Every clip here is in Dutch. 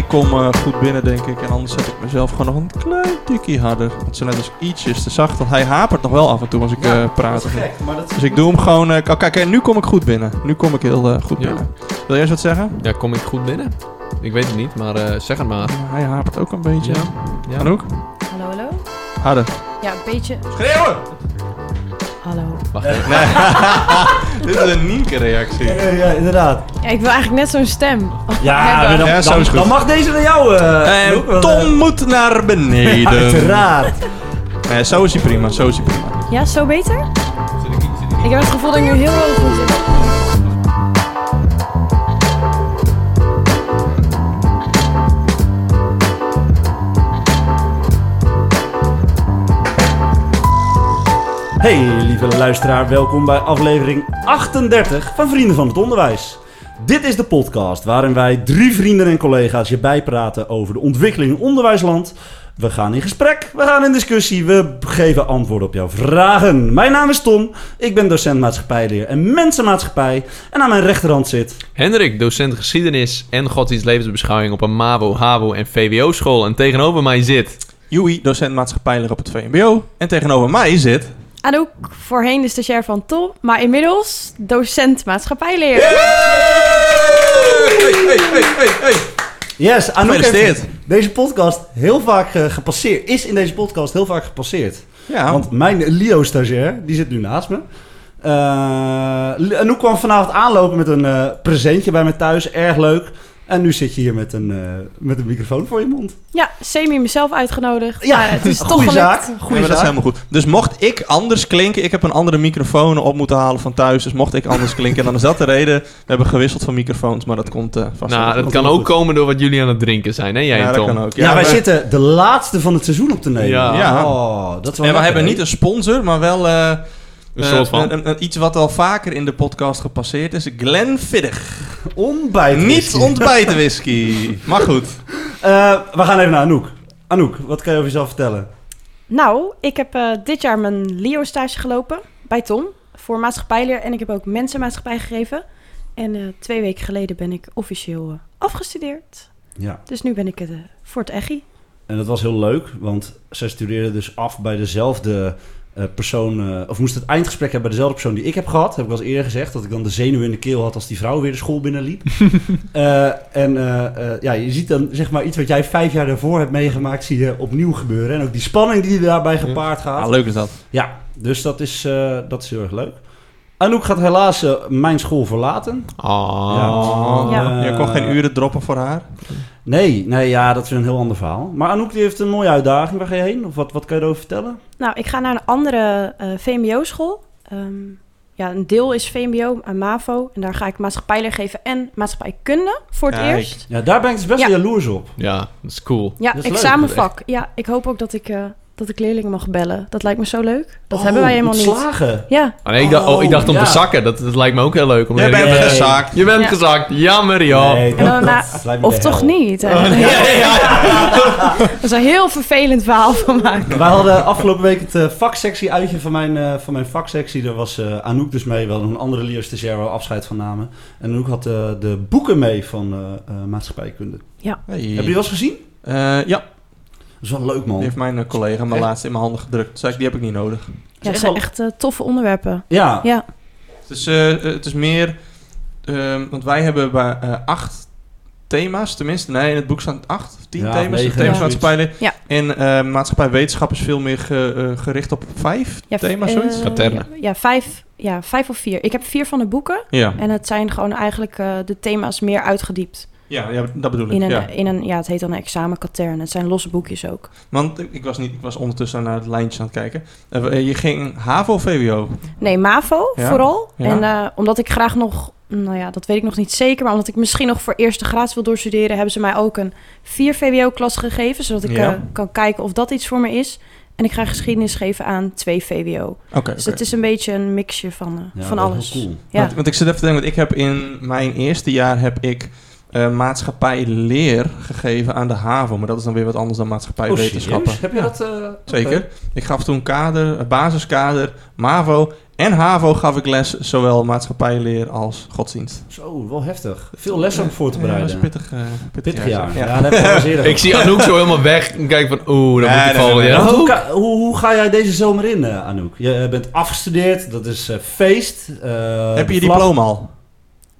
ik kom eh, goed binnen, denk ik. En anders zet ik mezelf gewoon nog een klein tikje harder. Want zo net als ietsjes te zacht. Want hij hapert nog wel af en toe als ik Ja, eh, praat. Dat is gek, maar dat is Dus ik doe hem gewoon... eh, oh, kijk, en nu kom ik goed binnen. Nu kom ik heel eh, goed Ja. binnen. Wil jij eens wat zeggen? Ja, kom ik goed binnen? Ik weet het niet, maar eh, zeg het maar. Hij hapert ook een beetje. Ja. Ja. Anouk? Hallo, hallo? Harder. Ja, een beetje. Schreeuwen! Hallo. Wacht even. Nee. Dit is een Nienke-reactie. Ja, ja, inderdaad. Ja, ik wil eigenlijk net zo'n stem. Ja, Hebben. dan, Ja, zo dan, is goed. dan mag deze naar jou, eh En want, Tom moet naar eh, beneden. Uiteraard. Nee, zo is hij prima, zo is hij prima. Ja, zo beter? Ik heb het gevoel dat ik nu heel hoog moet zitten. Hey, lieve luisteraar, welkom bij aflevering 38 van Vrienden van het Onderwijs. Dit is de podcast waarin wij drie vrienden en collega's je bijpraten over de ontwikkeling in onderwijsland. We gaan in gesprek, we gaan in discussie, we geven antwoorden op jouw vragen. Mijn naam is Tom, ik ben docent maatschappijleer en mensenmaatschappij. En aan mijn rechterhand zit... Hendrik, docent geschiedenis en godsdienst levensbeschouwing op een MAVO, HAVO en VWO school. En tegenover mij zit... Joey, docent maatschappijleer op het VMBO. En tegenover mij zit... Anouk, voorheen de stagiair van Tom, maar inmiddels docent maatschappijleer. Hey, hey, hey, hey, hey. Yes, Anouk heeft deze podcast heel vaak eh, gepasseerd, is in deze podcast heel vaak gepasseerd. Ja, Want mijn Leo-stagiair, die zit nu naast me. Eh Anouk kwam vanavond aanlopen met een eh, presentje bij me thuis. Erg leuk. En nu zit je hier met een, eh, met een microfoon voor je mond. Ja, semi mezelf uitgenodigd. Ja, maar het is een toch goede gelukt. zaak. Ja, Goeie maar dat is zaak. helemaal goed. Dus mocht ik anders klinken, ik heb een andere microfoon op moeten halen van thuis. Dus mocht ik anders klinken, dan is dat de reden. We hebben gewisseld van microfoons, maar dat komt eh, vast Nou, dat kan ook goed. komen door wat jullie aan het drinken zijn, hè? Jij ja, en dat Tom. kan ook. Ja, wij we- zitten de laatste van het seizoen op te nemen. Ja. Ja. Oh, dat is wel En we hebben niet een sponsor, maar wel eh, Een eh, soort van. een- een- iets wat al vaker in de podcast gepasseerd is. Glenfiddich. Ontbijt. Niet ontbijten whisky. Maar goed. Eh, we gaan even naar Anouk. Anouk, wat kan je over jezelf vertellen? Nou, ik heb eh, dit jaar mijn Leo-stage gelopen bij Tom voor maatschappijleer. En ik heb ook mensenmaatschappij gegeven. En eh, twee weken geleden ben ik officieel eh, afgestudeerd. Ja. Dus nu ben ik het eh, voor het EGI. En dat was heel leuk, want zij studeerde dus af bij dezelfde eh, persoon, eh, of moest het eindgesprek hebben bij dezelfde persoon die ik heb gehad. Heb ik al eens eerder gezegd, dat ik dan de zenuw in de keel had als die vrouw weer de school binnenliep. Eh, en eh, eh, ja, je ziet dan zeg maar iets wat jij vijf jaar daarvoor hebt meegemaakt, zie je opnieuw gebeuren. En ook die spanning die daarbij gepaard gaat. Ah, leuk is dat. Ja, dus dat is, eh, dat is heel erg leuk. Anouk gaat helaas eh, mijn school verlaten. Ah. Ja. Eh, Je kon geen uren droppen voor haar. Nee, nee, ja, dat is een heel ander verhaal. Maar Anouk die heeft een mooie uitdaging. Waar ga je heen? Of wat, wat kan je erover vertellen? Nou, ik ga naar een andere eh, VMBO-school. Ehm, ja, een deel is VMBO en MAVO. En daar ga ik maatschappijleer geven en maatschappijkunde voor het eerst. Ja, daar ben ik dus best Ja. wel jaloers op. Ja, dat is cool. Ja, Dat is leuk, examenvak. Ja, ik hoop ook dat ik, eh, dat ik leerlingen mag bellen. Dat lijkt me zo leuk. Dat Oh, hebben wij helemaal niet. ontslagen. Ja, Ah, nee, ik, dacht, oh, ik dacht om Oh, te ja. zakken. Dat, dat lijkt me ook heel leuk. Om Jij te- bent Nee. gezaakt. Je bent Ja. gezakt. Jammer, joh. Nee, En dan, nou, of toch hel. niet. hè? Oh, Dat is een heel vervelend verhaal van maken. Wij hadden afgelopen week het eh, vaksectie uitje van mijn, eh, van mijn vaksectie. Daar was eh, Anouk dus mee. We hadden een andere Leo stagiair waar afscheid van namen. En Anouk had de boeken mee van eh, eh, maatschappijkunde. Hey. Heb je die wel eens gezien? Eh, ja, is wel leuk, man. die heeft mijn eh, collega me Echt? laatst in mijn handen gedrukt. Ik, die heb ik niet nodig. Ja, echt het zijn wel- echt eh, toffe onderwerpen. Ja, Ja, Het is, eh, het is meer... ehm, want wij hebben bij eh, acht thema's, tenminste. Nee, in het boek staan acht of tien Ja, thema's. negen, thema's ja. maatschappij. Ja. En eh maatschappij wetenschap is veel meer ge- gericht op vijf ja thema's, zoiets. Katerne. Ja, ja, vijf, ja, vijf of vier. Ik heb vier van de boeken. Ja. En het zijn gewoon eigenlijk eh, de thema's meer uitgediept. Ja, ja, dat bedoel ik. In een, ja. in een, ja, het heet dan een examenkatern. Het zijn losse boekjes ook. Want ik- was, niet, ik was ondertussen naar het lijntje aan het kijken. Eh, je ging HAVO of VWO? Nee, MAVO Ja, vooral. ja. En eh, omdat ik graag nog, nou ja, dat weet ik nog niet zeker, maar omdat ik misschien nog voor eerste graad wil doorstuderen, hebben ze mij ook een 4 VWO-klas gegeven, zodat ik Ja. eh, kan kijken of dat iets voor me is. En ik ga geschiedenis geven aan 2 VWO. Oké. Dus het is een beetje een mixje van, eh, Ja, van alles. cool. Ja. Want, want ik zit even te denken, want ik heb in mijn eerste jaar heb ik eh maatschappij leer gegeven aan de HAVO. Maar dat is dan weer wat anders dan maatschappij Oh? Heb je Ja, dat... eh, Zeker. Ik gaf toen kader, eh, basiskader, MAVO en HAVO gaf ik les, zowel maatschappijleer als godsdienst. Zo, wel heftig. Veel lessen om voor te Ja, dat bereiden. is pittig, eh, pittig, Pittig jaar. Ja. Dat ik Ik zie Anouk zo helemaal weg en kijk van, oeh, dan Nee, moet nee, vallen. hoe, hoe, hoe ga jij deze zomer in, eh, Anouk? Je bent afgestudeerd, dat is eh, feest. eh, Heb je je diploma al?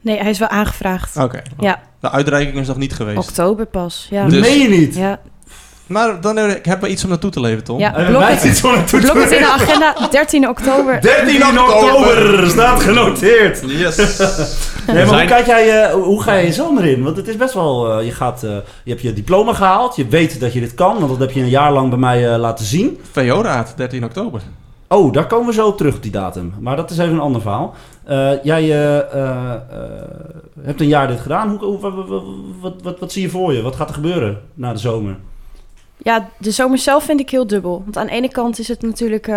Nee, hij is wel aangevraagd. Oké. Ja, De uitreiking is nog niet geweest. oktober pas. Ja, Dus- Meen je niet? ja, Maar dan heb ik heb wel iets om naartoe te leven, Tom. ja. En Blok het, zitten zo naartoe blok te het in de agenda, 13 oktober. 13 oktober staat genoteerd. Yes. Nee, maar hoe, kijk jij, eh, hoe ga je je zomer in? Want het is best wel... eh, je, gaat, eh, je hebt je diploma gehaald. Je weet dat je dit kan. Want dat heb je een jaar lang bij mij eh, laten zien. VO-raad, 13 oktober. Oh, daar komen we zo op terug op die datum. Maar dat is even een ander verhaal. Eh, jij eh, eh, hebt een jaar dit gedaan. Hoe, hoe- wat, wat, wat, zie je voor je? Wat gaat er gebeuren na de zomer? Ja, de zomer zelf vind ik heel dubbel. Want aan de ene kant is het natuurlijk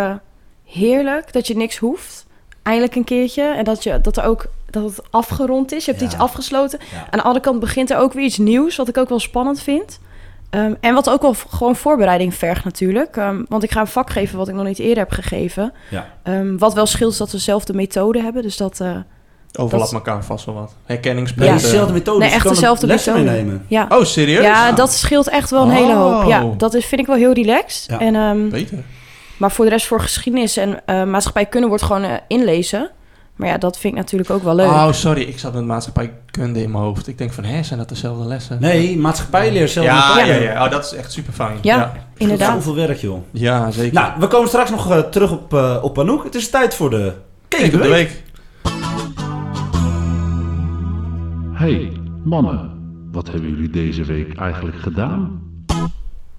heerlijk dat je niks hoeft. Eindelijk een keertje. En dat, je, dat, er ook, dat het afgerond is. Je hebt Ja. iets afgesloten. Ja. Aan de andere kant begint er ook weer iets nieuws. Wat ik ook wel spannend vind. Ehm, en wat ook wel gewoon voorbereiding vergt natuurlijk. Ehm, want ik ga een vak geven wat ik nog niet eerder heb gegeven. Ja. Ehm, wat wel scheelt is dat we dezelfde methode hebben. Dus dat... eh, Overlap Dat- elkaar vast wel wat. Herkenningspunten. dezelfde methode. Nee, echt dezelfde lessen methode. meenemen. ja. Oh, serieus? ja, dat scheelt echt wel een hele hoop. Ja, Oh. dat is, vind ik wel heel relaxed. Ja. En, ehm, Beter. Maar voor de rest voor geschiedenis en eh maatschappijkunde wordt gewoon eh, inlezen. Maar ja, dat vind ik natuurlijk ook wel leuk. Oh, sorry. Ik zat met maatschappijkunde in mijn hoofd. Ik denk van, hè, zijn dat dezelfde lessen? Nee, maatschappijleer zelf. Ja, ja, ja. Oh, dat is echt super fijn. Ja. ja. Inderdaad. Zoveel werk, joh. Ja, zeker. Nou, we komen straks nog eh, terug op, eh, op Anouk. Het is tijd voor de Kijk op de week. Hey, mannen, wat hebben jullie deze week eigenlijk gedaan?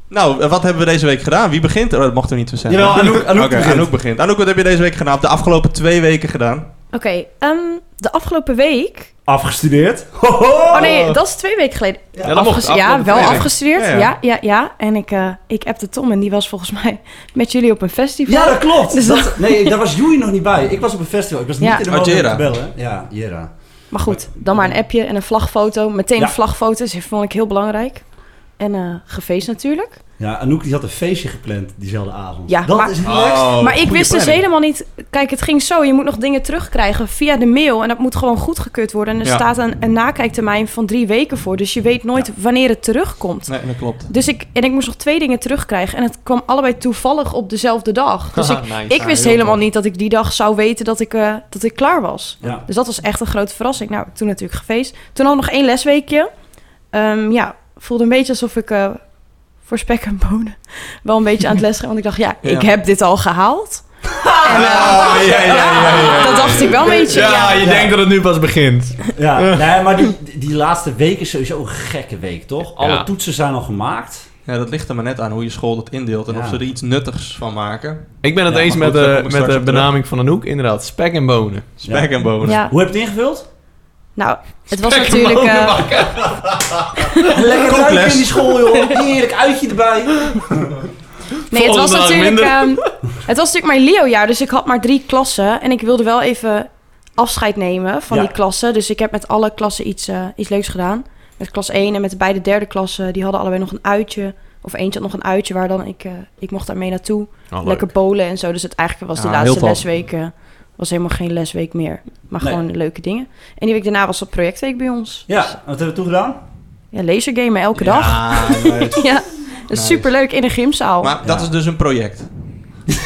Nou, eh, wat hebben we deze week gedaan? Wie begint? Oh, dat mocht er niet zo zijn. Jawel, Anouk, Anouk begint. Anouk begint. Anouk, wat heb je deze week gedaan? De afgelopen twee weken gedaan? Oké, ehm, de afgelopen week... Afgestudeerd. Oh nee, dat is twee weken geleden. Ja. Afges- ja, wel afgestudeerd. Ja, Ja, ja. ja, ja. En ik, eh ik appte Tom en die was volgens mij met jullie op een festival. Ja, dat klopt. Dus dat, nee, daar was Joey nog niet bij. Ik was op een festival. Ik was niet in de Oh, Jera. te bellen. Ja, Jera. Maar goed, dan maar een appje en een vlagfoto. Meteen Ja. een vlagfoto, dus dat vond ik heel belangrijk. En eh gefeest natuurlijk. Ja, Anouk die had een feestje gepland diezelfde avond. Ja, dat maar- is relaxed. Oh, maar ik wist dus helemaal niet... Kijk, het ging zo. Je moet nog dingen terugkrijgen via de mail. En dat moet gewoon goedgekeurd worden. En er Ja. staat een, een nakijktermijn van drie weken voor. Dus je weet nooit wanneer het terugkomt. Nee, dat klopt. Dus ik, en ik moest nog twee dingen terugkrijgen. En het kwam allebei toevallig op dezelfde dag. Dus ik, Nice. ik wist helemaal niet dat ik die dag zou weten dat ik, eh, dat ik klaar was. Ja. Dus dat was echt een grote verrassing. Nou, toen natuurlijk gefeest. Toen had ik nog één lesweekje. Ehm, ja, voelde een beetje alsof ik eh, voor spek en bonen wel een beetje aan het les ging. Want ik dacht, ja, ik Ja. heb dit al gehaald. En, eh, Ah, ja, ja, ja, ja, ja. dat dacht ik wel een beetje. Ja, Ja, je denkt dat het nu pas begint. Ja, nee, maar die, die laatste week is sowieso een gekke week, toch? Alle Ja. toetsen zijn al gemaakt. Ja, dat ligt er maar net aan hoe je school dat indeelt en Ja. of ze er iets nuttigs van maken. Ik ben het Ja, eens met, goed, de, met de terug. benaming van Anouk. Inderdaad, spek en bonen. Spek Ja. en bonen. Ja. Hoe heb je het ingevuld? Nou, het was natuurlijk... eh, bakken. Lekker ruiken Kookles. in die school, joh. Heerlijk uitje erbij. Nee, het was natuurlijk, ehm, het was natuurlijk mijn Leo-jaar, dus ik had maar drie klassen. En ik wilde wel even afscheid nemen van Ja. die klassen. Dus ik heb met alle klassen iets, eh, iets leuks gedaan. Met klas 1 en met de beide derde klassen, die hadden allebei nog een uitje. Of eentje had nog een uitje waar dan ik, eh, ik mocht daarmee naartoe. Oh, leuk. Lekker polen en zo. Dus het eigenlijk was de Ja, laatste eh, was helemaal geen lesweek meer. Maar Nee. gewoon leuke dingen. En die week daarna was dat projectweek bij ons. Ja, wat hebben we toen gedaan? Ja, lasergamen elke dag. Ja, nice. Ja, dat is Nice. superleuk in de gymzaal. Maar dat is dus een project.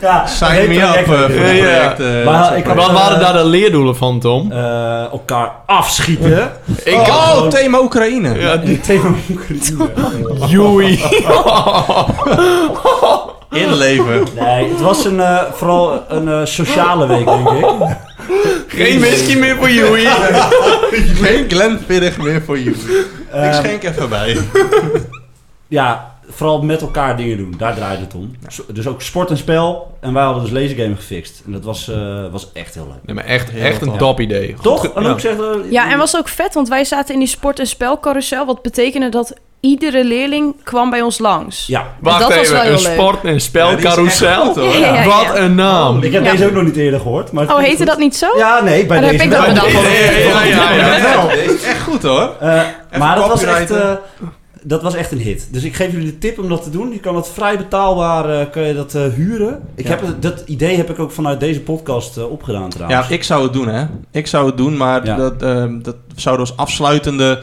Ja, Sign me project up eh, Ja, project. eh, Maar zo'n ik project. Wat waren daar de leerdoelen van, Tom? Eh, elkaar afschieten. Ik Oh, thema Oekraïne. Ja, Die thema Oekraïne. Joey. Inleven. Nee, het was een, eh, vooral een eh, sociale week, denk ik. Geen whisky meer voor Joey. Geen Glenfiddich meer voor you. Ik Eh, schenk even bij. ja, vooral met elkaar dingen doen. Daar draaide het om. Dus ook sport en spel. En wij hadden dus lasergame gefixt. En dat was, eh, was echt heel leuk. Nee, maar echt, Heel echt een top idee. Toch? En ook eh, Ja, en was ook vet, want wij zaten in die sport- en spelcarousel. Wat betekende dat iedere leerling kwam bij ons langs. Ja. Wacht dat was even, wel heel een leuk. sport- en spelcarousel. Ja, ja, ja. Wat een naam. Ik heb Ja. deze ook nog niet eerder gehoord. Maar Oh, heette goed. dat niet zo? Ja, nee, bij Oh, dan deze heb ik dat wel. bedacht. Ja, ja, ja, echt goed hoor. Eh, maar dat was echt... eh, dat was echt een hit. Dus ik geef jullie de tip om dat te doen. Je kan het vrij betaalbaar eh, kan je dat, eh, huren. Ik Ja. heb het, dat idee heb ik ook vanuit deze podcast opgedaan trouwens. Ja, ik zou het doen, hè. Ik zou het doen, maar Ja. dat, ehm, dat zouden we als afsluitende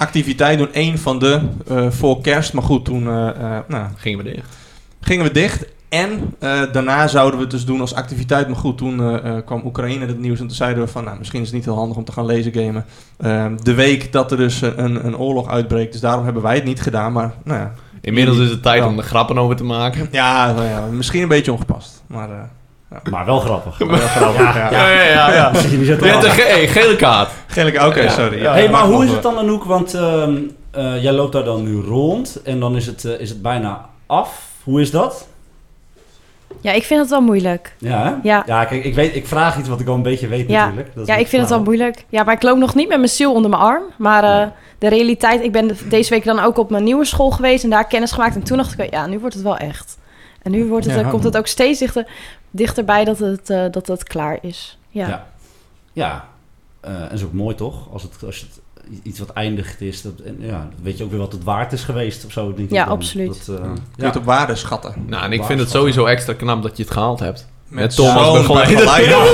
activiteit doen. Eén van de eh, voor kerst. Maar goed, toen eh, eh, nou, Gingen we dicht. gingen we dicht. En daarna zouden we het dus doen als activiteit. Maar goed, toen kwam Oekraïne het nieuws. En toen zeiden we van, nou, misschien is het niet heel handig om te gaan lezen gamen. Ehm, de week dat er dus een, een oorlog uitbreekt. Dus daarom hebben wij het niet gedaan. Maar nou ja, Inmiddels is het tijd Ja. om er grappen over te maken. ja, nou ja misschien een beetje ongepast. Maar Maar wel grappig. wel grappig. Ja, Ja, ja, ja. ja. Misschien niet zo te Je hebt een lachen. ge- hey, gele kaart. Oké, sorry. Ja, hey, maar hoe is het dan Anouk? Want ehm, eh, jij loopt daar dan nu rond en dan is het, eh, is het bijna af. Hoe is dat? Ja, ik vind het wel moeilijk. Ja, hè? Ja. ja kijk, ik, weet, ik vraag iets wat ik al een beetje weet Ja. natuurlijk. Dat is Ja, ik vind het wel moeilijk. Ja, maar ik loop nog niet met mijn ziel onder mijn arm. Maar eh, Nee. de realiteit... Ik ben de- deze week dan ook op mijn nieuwe school geweest en daar kennis gemaakt. En toen dacht ik, ja, nu wordt het wel echt. En nu wordt het, Ja. komt het ook steeds dichter, dichterbij dat het, eh, dat het klaar is. Ja. Ja. Ja, Eh, en is ook mooi toch? Als het, als het iets wat eindigt is, dat, en, ja, weet je ook weer wat het waard is geweest of zo. Denk ik Ja, dan. absoluut. Dat, eh, Kun je ja. het op waarde schatten. Nou, en ik vind het sowieso extra knap dat je het gehaald hebt. Met zo'n Thomas begeleider.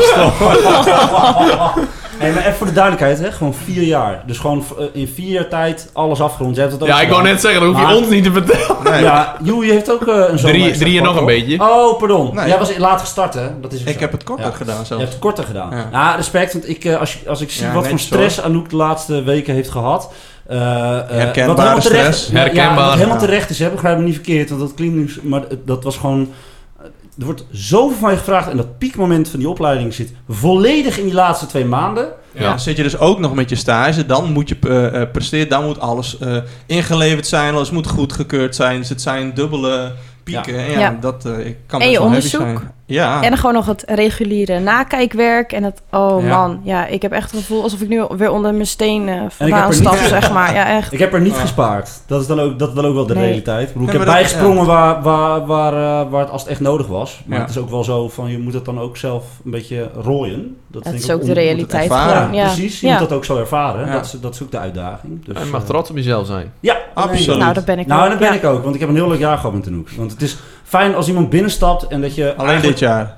Hey, maar even voor de duidelijkheid, hè? gewoon vier jaar. Dus gewoon eh, in vier jaar tijd alles afgerond. Hebt het ook Ja, ik wou net zeggen, dat hoef je Maar- ons niet te vertellen. Nee, Ja, Joey heeft ook eh, een zo'n Drie- drie en nog een beetje. Oh, pardon. Nee. Jij was laat gestart, hè? Dat is Ik zo. heb het korter Ja. gedaan Je zelfs. hebt het korter gedaan. Ja, Ja. respect, want ik, eh, als, je- als ik zie Ja, wat voor stress Anouk de laatste weken heeft gehad. eh, eh, Herkenbare wat terecht, stress. Ja, Herkenbaar. Ja, wat helemaal Ja. terecht is, hè, begrijp me niet verkeerd, want dat klinkt nu, maar dat was gewoon. Er wordt zoveel van je gevraagd en dat piekmoment van die opleiding zit volledig in die laatste twee maanden. Ja. Ja. Dan zit je dus ook nog met je stage. Dan moet je eh, eh, presteren. Dan moet alles eh, ingeleverd zijn. Alles moet goedgekeurd zijn. Dus het zijn dubbele pieken. En ja, Ja. dat eh, kan En je onderzoek. zijn. Ja. En dan gewoon nog het reguliere nakijkwerk. En het, oh Ja. man, ja, ik heb echt het gevoel alsof ik nu weer onder mijn steen eh heb vandaan niet- stap, zeg maar. Ja, echt. Ik heb er niet gespaard. Dat is dan ook, dat is dan ook wel de Nee. realiteit. Ik, bedoel, ik Ja, heb bijgesprongen waar, waar, waar, eh, waar het als het echt nodig was. Maar Ja. het is ook wel zo van je moet het dan ook zelf een beetje rooien. Dat Dat vind is ik ook de realiteit ervaren. gewoon. Ja. Precies, je Ja. moet dat ook zo ervaren. Ja. Dat, is, dat is ook de uitdaging. Dus, Je mag eh, trots op jezelf zijn. Ja, Absoluut. Nou, dat ben ik Nou, dat ben ik ook, want ik heb een heel leuk jaar gehad met Anouk. Want het is fijn als iemand binnenstapt en dat je... Alleen eigenlijk- dit jaar.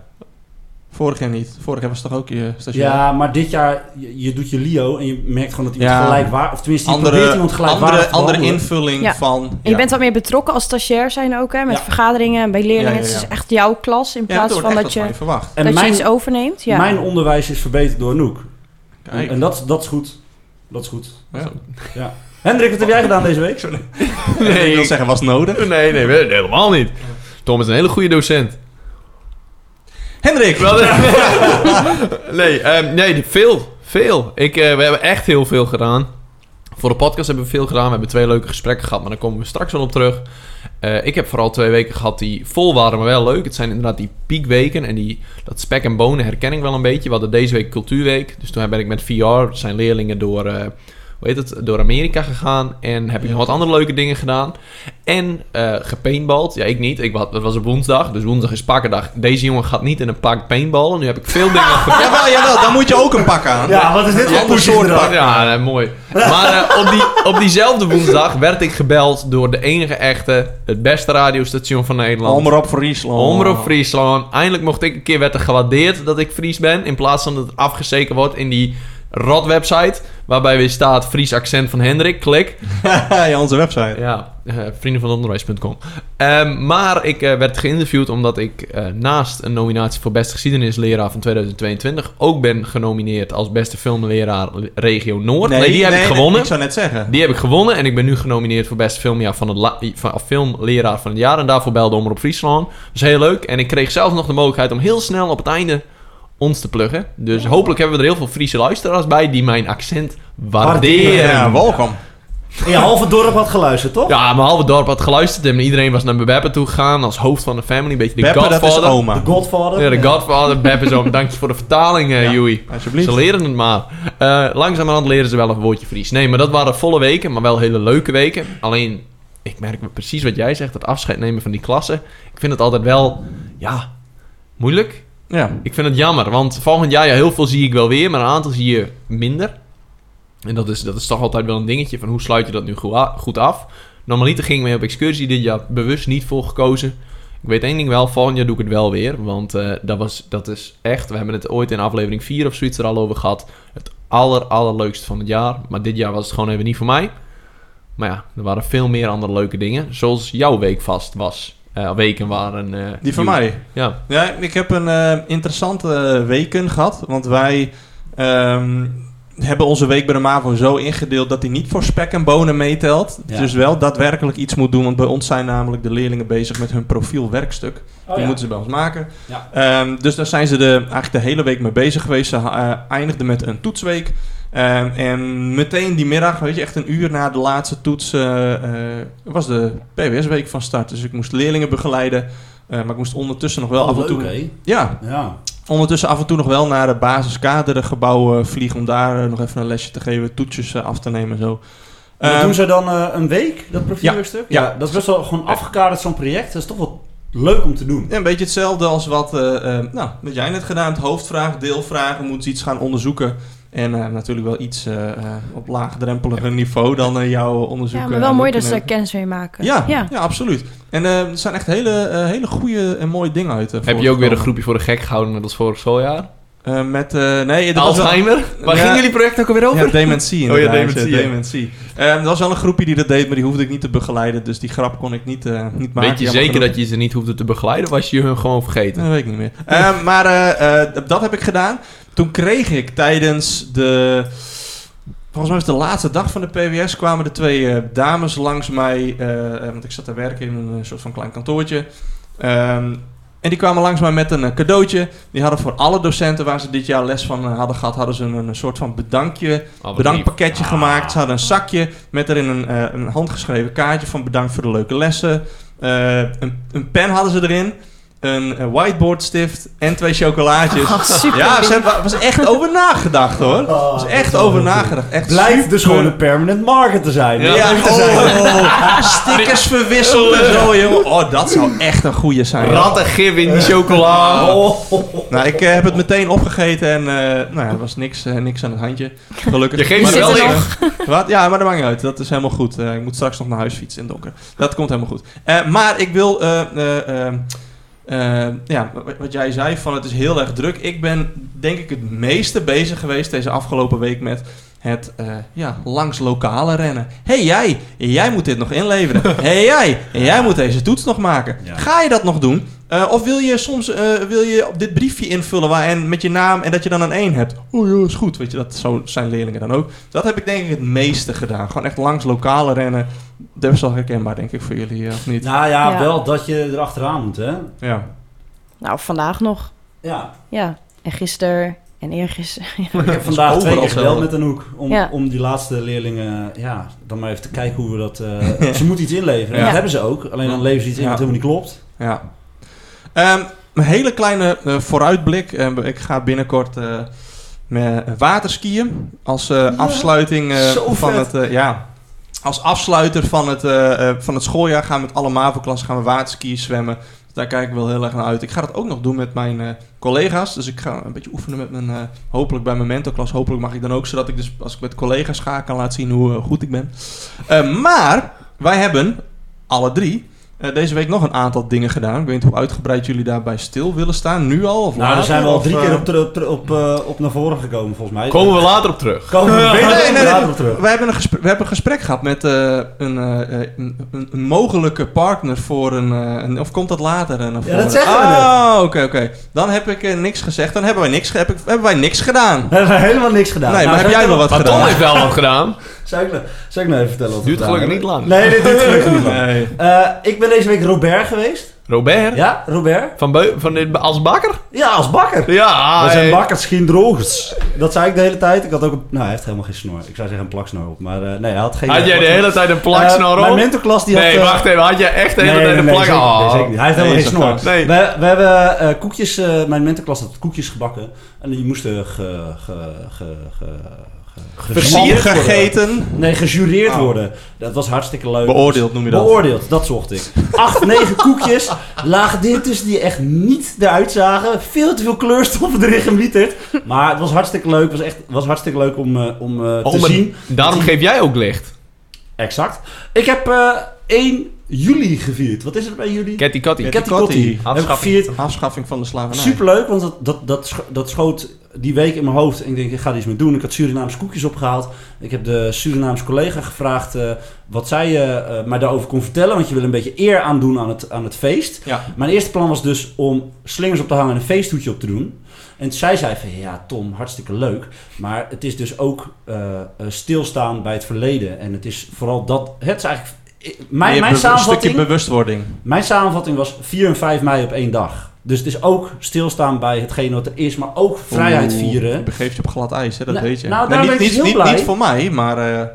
Vorig jaar niet. Vorig jaar was toch ook je stagiair? Ja, maar dit jaar, je, je doet je Lio en je merkt gewoon dat iemand Ja. gelijkwaardig... Of tenminste, je probeert Andere, iemand gelijkwaardig andere, te andere invulling Ja. van... En je ja. bent wat meer betrokken als stagiair zijn ook, hè? Met Ja. vergaderingen en bij leerlingen. Ja, ja, Het is echt jouw klas in Ja, plaats van dat je, verwacht. En dat je iets overneemt. Ja. mijn onderwijs is verbeterd door Anouk. En, Kijk. en dat, dat is goed. Dat is goed. Ja. Ja. Hendrik, wat heb jij gedaan deze week? Ik wil zeggen, was nodig. Nee, nee, nee, helemaal niet. Tom is een hele goede docent. Hendrik! Wel, nee, ehm, nee, veel. Veel. Ik, eh, we hebben echt heel veel gedaan. Voor de podcast hebben we veel gedaan. We hebben twee leuke gesprekken gehad, maar daar komen we straks wel op terug. Eh, ik heb vooral twee weken gehad die vol waren, maar wel leuk. Het zijn inderdaad die piekweken en die, dat spek en bonen herken ik wel een beetje. We hadden deze week cultuurweek, dus toen ben ik met VR, zijn leerlingen door, eh, hoe heet het, door Amerika gegaan. En heb ik Ja. nog wat andere leuke dingen gedaan. En eh gepaintballed. Ja, ik niet. Ik, had- het was op woensdag, dus woensdag is pakkendag. Deze jongen gaat niet in een pak paintballen. Nu heb ik veel dingen gedaan. Jawel, jawel, dan moet je ook een pak aan. Ja, wat is dit Een voor poesje soort pak. Ja, nee, mooi. Maar eh, op, die, op diezelfde woensdag werd ik gebeld door de enige echte, het beste radiostation van Nederland. Omroep Friesland. Omroep Friesland. Eindelijk mocht ik een keer werd er gewaardeerd dat ik Fries ben. In plaats van dat het afgezeken wordt in die rot website. Waarbij weer staat Fries accent van Hendrik. Klik. ja, onze website. Ja, eh vriendenvanonderwijs.com. Ehm, maar ik eh, werd geïnterviewd omdat ik eh, naast een nominatie voor beste geschiedenisleraar van 2022 ook ben genomineerd als beste filmleraar regio Noord. Nee, die heb ik gewonnen. ik zou net zeggen. Die heb ik gewonnen en ik ben nu genomineerd voor beste filmjaar van het van, filmleraar van het jaar. En daarvoor belde Omroep Friesland. Dat is heel leuk. En ik kreeg zelf nog de mogelijkheid om heel snel op het einde ons te pluggen. Dus hopelijk hebben we er heel veel Friese luisteraars bij die mijn accent waarderen. Ja, welkom. En je halve dorp had geluisterd, toch? Ja, mijn halve dorp had geluisterd en iedereen was naar Beppe toe gegaan als hoofd van de family. Een beetje de Beppe, dat is godfather. oma. De Godfather. Ja, de godfather. Beppe is. Dank je voor de vertaling, eh Ja, Joey. Alsjeblieft. Ze leren het maar. Eh langzamerhand leren ze wel een woordje Fries. Nee, maar dat waren volle weken, maar wel hele leuke weken. Alleen, ik merk precies wat jij zegt, het afscheid nemen van die klassen. Ik vind het altijd wel, ja, moeilijk. Ja. Ik vind het jammer, want volgend jaar, ja, heel veel zie ik wel weer, maar een aantal zie je minder. En dat is, dat is toch altijd wel een dingetje van hoe sluit je dat nu goed af. Normaliter gingen we op excursie dit jaar bewust niet voor gekozen. Ik weet één ding wel, volgend jaar doe ik het wel weer. Want eh, dat, was, dat is echt, we hebben het ooit in aflevering 4 of zoiets er al over gehad. Het aller, allerleukste van het jaar. Maar dit jaar was het gewoon even niet voor mij. Maar ja, er waren veel meer andere leuke dingen. Zoals jouw week vast was. Eh, weken waren... eh, Die van mij. Ja. Ja, ik heb een eh, interessante weken gehad. Want wij ehm, hebben onze week bij de MAVO zo ingedeeld dat hij niet voor spek en bonen meetelt. Ja. Dus wel daadwerkelijk iets moet doen. Want bij ons zijn namelijk de leerlingen bezig met hun profielwerkstuk. Oh, Die ja. moeten ze bij ons maken. Ja. Ehm, dus daar zijn ze de, eigenlijk de hele week mee bezig geweest. Ze eindigden met een toetsweek. Ehm, en meteen die middag, weet je, echt een uur na de laatste toets, eh, eh, was de PWS-week van start. Dus ik moest leerlingen begeleiden. eh, maar ik moest ondertussen nog wel Oh, af en toe... Ja, Ja. ondertussen af en toe nog wel naar de basiskadergebouw eh, vliegen... om daar eh, nog even een lesje te geven, toetsjes eh, af te nemen en zo. Ehm, doen ze dan eh, een week, dat profielwerkstuk? Ja. Ja, dat is best wel gewoon afgekaderd zo'n project. Dat is toch wel leuk om te doen. Ja, een beetje hetzelfde als wat, eh, eh, nou, wat jij net gedaan hebt. Hoofdvragen, deelvragen, moeten ze iets gaan onderzoeken. En eh, natuurlijk wel iets eh, eh, op laagdrempeliger niveau dan jouw onderzoek. Ja, maar wel mooi dat ze daar kennis mee maken. Ja, ja. ja. absoluut. En eh, er zijn echt hele, hele goede en mooie dingen uit. eh, Heb je ook weer een groepje voor de gek gehouden net als vorig schooljaar? Eh, met, eh, nee, wel- Alzheimer? Waar Ja. gingen jullie project ook alweer over? Ja, dementie Oh ja, dementie, ja, dementie. Er was wel een groepje die dat deed, maar die hoefde ik niet te begeleiden. Dus die grap kon ik niet, eh, niet maken. Weet je zeker genoeg. dat je ze niet hoefde te begeleiden? Of was je hun gewoon vergeten? Dat weet ik niet meer. Eh, maar dat heb ik gedaan. Toen kreeg ik tijdens de... Volgens mij was de laatste dag van de PWS... kwamen de twee dames langs mij... want ik zat te werken in een soort van klein kantoortje. Ehm, en die kwamen langs mij met een eh, cadeautje. Die hadden voor alle docenten waar ze dit jaar les van eh, hadden gehad... hadden ze een, een soort van bedankje Oh, bedankpakketje gemaakt. Ze hadden een zakje met erin een, eh, een handgeschreven kaartje van bedankt voor de leuke lessen. Een, een pen hadden ze erin. Een, whiteboardstift en twee chocolaatjes. Oh, super. ja, ze hebben was echt over nagedacht hoor. Er was echt over nagedacht. Echt Blijft super- dus gewoon een permanent market te zijn. Ja. Ja, oh, stickers verwisseld en zo, jongen. Oh, dat zou echt een goede zijn. Rattengif in die chocola. Oh. Nou, ik eh, heb het meteen opgegeten en eh, nou ja, er was niks, eh, niks aan het handje. Gelukkig. Je geeft Maar ze wel niks. Wat? Ja, maar dat maakt niet uit. Dat is helemaal goed. Eh, ik moet straks nog naar huis fietsen in het donker. Dat komt helemaal goed. Eh, maar ik wil... eh, ja, wat- jij zei, van het is heel erg druk. Ik ben denk ik het meeste bezig geweest deze afgelopen week met het eh, ja, langs lokale rennen. hey, jij, jij moet dit nog inleveren. hey, jij, jij moet deze toets nog maken. Ja. Ga je dat nog doen? Eh, of wil je soms eh, wil je op dit briefje invullen waar, en met je naam en dat je dan een 1 hebt? Oh ja, is goed. Weet je, dat zo zijn leerlingen dan ook. Dat heb ik denk ik het meeste gedaan. Gewoon echt langs lokale rennen. Dat is wel herkenbaar, denk ik, voor jullie, eh, of niet? Nou ja, Ja. wel dat je erachteraan moet, hè? Ja. Nou, vandaag nog. Ja. Ja. En gisteren en eergisteren. Ik heb vandaag twee keer gebeld met Anouk. Om, Ja. om die laatste leerlingen, ja, dan maar even te kijken hoe we dat... eh, ze moeten iets inleveren. Dat hebben ze ook. Alleen dan leveren ze iets in Ja. wat helemaal niet klopt. Ja. Ehm, een hele kleine eh, vooruitblik. Eh, ik ga binnenkort eh, met waterskiën als eh, afsluiting van vet. het... ja, als afsluiter van het, van het schooljaar gaan we met alle MAVO-klassen gaan we waterskiën zwemmen. Dus daar kijk ik wel heel erg naar uit. Ik ga dat ook nog doen met mijn collega's. Dus ik ga een beetje oefenen met mijn... hopelijk bij mijn mentorklas. Hopelijk mag ik dan ook. Zodat ik dus als ik met collega's ga kan laten zien hoe goed ik ben. Eh, maar wij hebben alle drie eh, deze week nog een aantal dingen gedaan. Ik weet niet hoe uitgebreid jullie daarbij stil willen staan. Nu al? Of Nou, daar later, zijn we al drie eh, keer op, ter- ter- op, eh, op naar voren gekomen, volgens mij. Komen we later op terug. Komen we Nee, beter nee, nee, later nee. op terug. We hebben een gesprek, we hebben een gesprek gehad met eh, een, eh, eh, een, een, een mogelijke partner voor een, eh, een- Of komt dat later? eh, naar Ja, dat zeggen we Oh, oké, oké. Dan heb ik eh, niks gezegd. Dan hebben wij niks, heb ik, hebben wij niks gedaan. We hebben helemaal niks gedaan. Nee, maar Nou, heb jij wel wat Maar Tom gedaan? heeft wel wat gedaan. Zal ik, nou- zal ik nou even vertellen wat Duurt gelukkig niet lang. Nee, dit duurt gelukkig niet lang. Eh, ik ben deze week Robert geweest. Robert? Ja, Robert? Van, Beu van dit, als bakker? Ja, als bakker. Ja, We zijn bakkers, geen drogers. Dat zei ik de hele tijd. Ik had ook een... Nou, hij heeft helemaal geen snor. Ik zou zeggen een plaksnor op. Maar eh, nee, hij had geen... Had jij de plaksnor. hele tijd een Eh, plaksnor Mijn op? mentorklas die had... Nee, eh, wacht even. Had jij echt de hele nee, tijd nee, een nee, plak? zeker, Oh. nee, zeker. Hij heeft helemaal geen snor. Nee. We, we hebben eh, koekjes... eh, mijn mentorklas had koekjes gebakken. En die moesten ge, ge, ge Versierd, gegeten, Nee, gejureerd Oh. worden. Dat was hartstikke leuk. beoordeeld noem je dat. Beoordeeld, dat zocht ik. Acht, negen koekjes lagen dit tussen die echt niet eruit zagen. Veel te veel kleurstoffen erin gemieterd. Maar het was hartstikke leuk. Het was, echt, was hartstikke leuk om, eh, om eh, Oh, te maar zien. Daarom geef jij ook licht. Exact. Ik heb eh, 1 juli gevierd. Wat is het bij jullie? Catty Kotti. Kotti. Heb ik Afschaffing. Afschaffing van de slavernij. Superleuk, want dat, dat, dat, scho- dat schoot die week in mijn hoofd. En ik denk, ik ga er iets mee doen. Ik had Surinaamse koekjes opgehaald. Ik heb de Surinaamse collega gevraagd eh, wat zij eh, eh, mij daarover kon vertellen. Want je wil een beetje eer aandoen aan het, aan het feest. Ja. Mijn eerste plan was dus om slingers op te hangen en een feesthoedje op te doen. En zij zei van, ja Tom, hartstikke leuk. Maar het is dus ook stilstaan bij het verleden. En het is vooral dat... Het is eigenlijk... Mijn, Meer mijn be- Een stukje samenvatting... bewustwording. Mijn samenvatting was 4 en 5 mei op één dag. Dus het is ook stilstaan bij hetgene wat er is, maar ook vrijheid Oeh, vieren. Je begeeft je op glad ijs, hè? dat Nou, weet je. nou, Nee, daarom niet, ben ik niet, heel niet, blij. niet voor mij, maar eh, er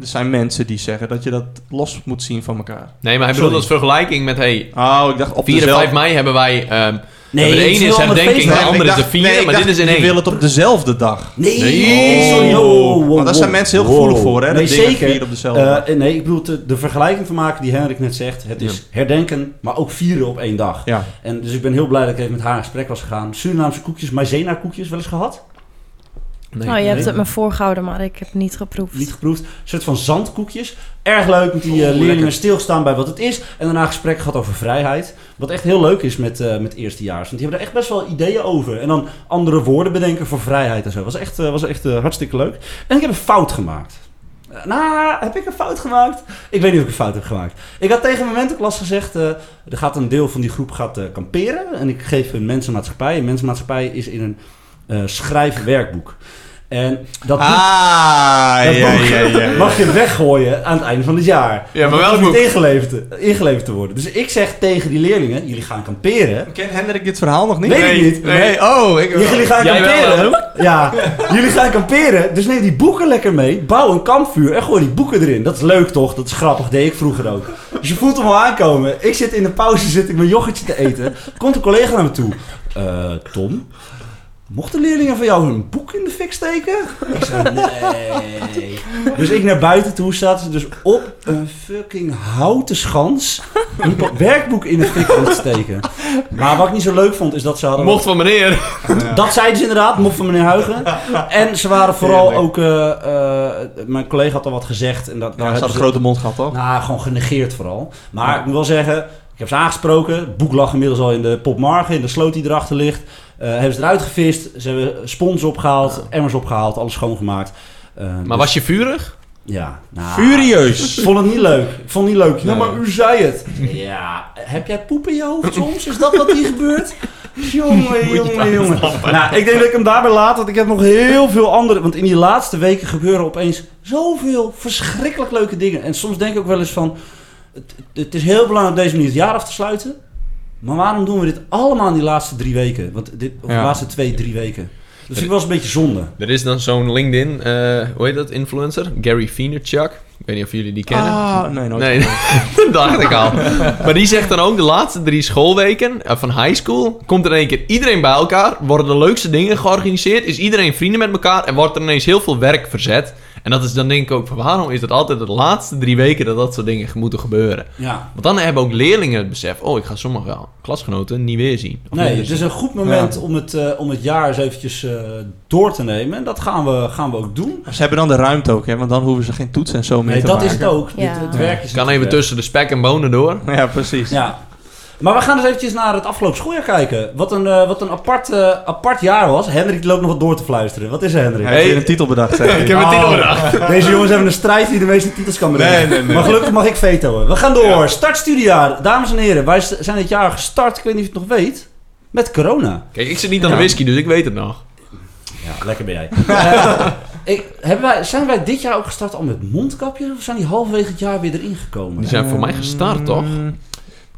zijn mensen die zeggen dat je dat los moet zien van elkaar. Nee, maar hij bedoelt als vergelijking met... Hey, Oh, ik dacht op 4 en dezelfde- 5 mei hebben wij... ehm Nee, de het ene een is herdenking, de andere is de dacht- vierde, nee, ik maar dit is in Je één. wil het op dezelfde dag. Nee, Nee. sorry. Wow, wow, Want daar zijn mensen heel gevoelig Wow. voor, hè? Nee, dat dingen zeker. vieren op dezelfde dag. Eh, nee, ik bedoel de, de vergelijking te maken die Henrik net zegt. Het is herdenken, maar ook vieren op één dag. Ja. En dus ik ben heel blij dat ik even met haar in gesprek was gegaan. Surinaamse koekjes, maizena koekjes wel eens gehad? Nee. oh, je hebt het me voorgehouden, maar ik heb het niet geproefd. Niet geproefd. Een soort van zandkoekjes. Erg leuk met die eh, Oeh, leerlingen lekker. stilgestaan bij wat het is. En daarna gesprek gehad over vrijheid. Wat echt heel leuk is met, eh met eerstejaars. Want die hebben er echt best wel ideeën over. En dan andere woorden bedenken voor vrijheid en zo. Was echt, eh, was echt eh, hartstikke leuk. En ik heb een fout gemaakt. Eh, Nou, heb ik een fout gemaakt? Ik weet niet of ik een fout heb gemaakt. Ik had tegen mijn mentorklas gezegd... eh, er gaat een deel van die groep gaat, eh, kamperen. En ik geef een mensenmaatschappij. Een mensenmaatschappij is in een eh schrijfwerkboek. En dat boek Ah, dat ja, boek ja, ja, ja. mag je weggooien aan het einde van het jaar. Ja, maar boek? niet ingeleverd te, ingeleverd te worden. Dus ik zeg tegen die leerlingen, jullie gaan kamperen. Ken Hendrik dit verhaal nog niet? Weet ik Nee, niet. nee. Nee, oh. Ik, Jullie gaan wel, kamperen. ja, jullie gaan kamperen. Dus neem die boeken lekker mee. Bouw een kampvuur en gooi die boeken erin. Dat is leuk toch? Dat is grappig. Deed ik vroeger ook. Dus je voelt hem al aankomen. Ik zit in de pauze zit ik mijn yoghurtje te eten. Komt een collega naar me toe. Eh, Tom, mochten leerlingen van jou hun boek in de fik steken? Ik zei, nee. Dus ik naar buiten toe zat ze dus op een fucking houten schans een werkboek in de fik aan het steken. Maar wat ik niet zo leuk vond, is dat ze hadden... Mocht van meneer. Dat zeiden ze inderdaad, mocht van meneer Huigen. En ze waren vooral Heerlijk. ook... eh, eh, mijn collega had al wat gezegd. En dat, Ja, ze had een grote mond gehad, toch? nou, gewoon genegeerd vooral. Maar ik moet wel zeggen, ik heb ze aangesproken. Het boek lag inmiddels al in de popmarge, in de sloot die erachter ligt. Eh, hebben ze eruit gevist. Ze hebben spons opgehaald, emmers opgehaald, alles schoongemaakt. Eh, Maar dus- was je vurig? Ja, nou... Furieus. Ik vond het niet leuk. Ik vond het niet leuk. Ja, Nee. maar u zei het. Ja, heb jij poep in je hoofd soms? Is dat wat hier gebeurt? Jongen, jongen, jongen. Nou, ik denk dat ik hem daarbij laat, want ik heb nog heel veel andere... Want in die laatste weken gebeuren opeens zoveel verschrikkelijk leuke dingen. En soms denk ik ook wel eens van... Het, het is heel belangrijk op deze manier het jaar af te sluiten. Maar waarom doen we dit allemaal in die laatste drie weken? Want dit, of de laatste twee, drie weken. Vind ik eens een beetje zonde. Er is dan zo'n LinkedIn, eh, hoe heet dat, influencer? Gary Vaynerchuk. Ik weet niet of jullie die kennen. Ah, nee, nooit. Nee, dat dacht ik al. Maar die zegt dan ook de laatste drie schoolweken eh, van high school... komt er in één keer iedereen bij elkaar... worden de leukste dingen georganiseerd... is iedereen vrienden met elkaar... en wordt er ineens heel veel werk verzet. En dat is dan denk ik ook van... waarom is het altijd de laatste drie weken... dat dat soort dingen moeten gebeuren? Ja. Want dan hebben ook leerlingen het besef... oh, ik ga sommige klasgenoten niet weer zien. Nee, het is een goed moment om, het, eh, om het jaar eens eventjes eh, door te nemen. En dat gaan we, gaan we ook doen. Maar Ze hebben dan de ruimte ook, hè? Want dan hoeven ze geen toets en zo meer Nee, te dat maken. is het ook. Ja. Het, het werk is. Kan even tussen de spek en bonen door. Ja, precies. Ja. Maar we gaan eens eventjes naar het afgelopen schooljaar kijken. Wat een, eh, wat een apart, eh, apart jaar was. Hendrik loopt nog wat door te fluisteren. Wat is er, Hendrik? Hij heeft Hey. een titel bedacht, zeg Ik heb een titel Oh, bedacht. Deze jongens hebben een strijd die de meeste titels kan bedenken. Nee, nee, nee. Maar gelukkig mag ik vetoen. We gaan door. Start studiejaar. Dames en heren, wij zijn dit jaar gestart, ik weet niet of je het nog weet, met corona. Kijk, ik zit niet aan de Ja. whisky, dus ik weet het nog. Ja, lekker ben jij. Eh, ik, hebben wij, zijn wij dit jaar ook gestart al met mondkapjes? Of zijn die halverwege het jaar weer erin gekomen? Die zijn voor mij gestart, toch?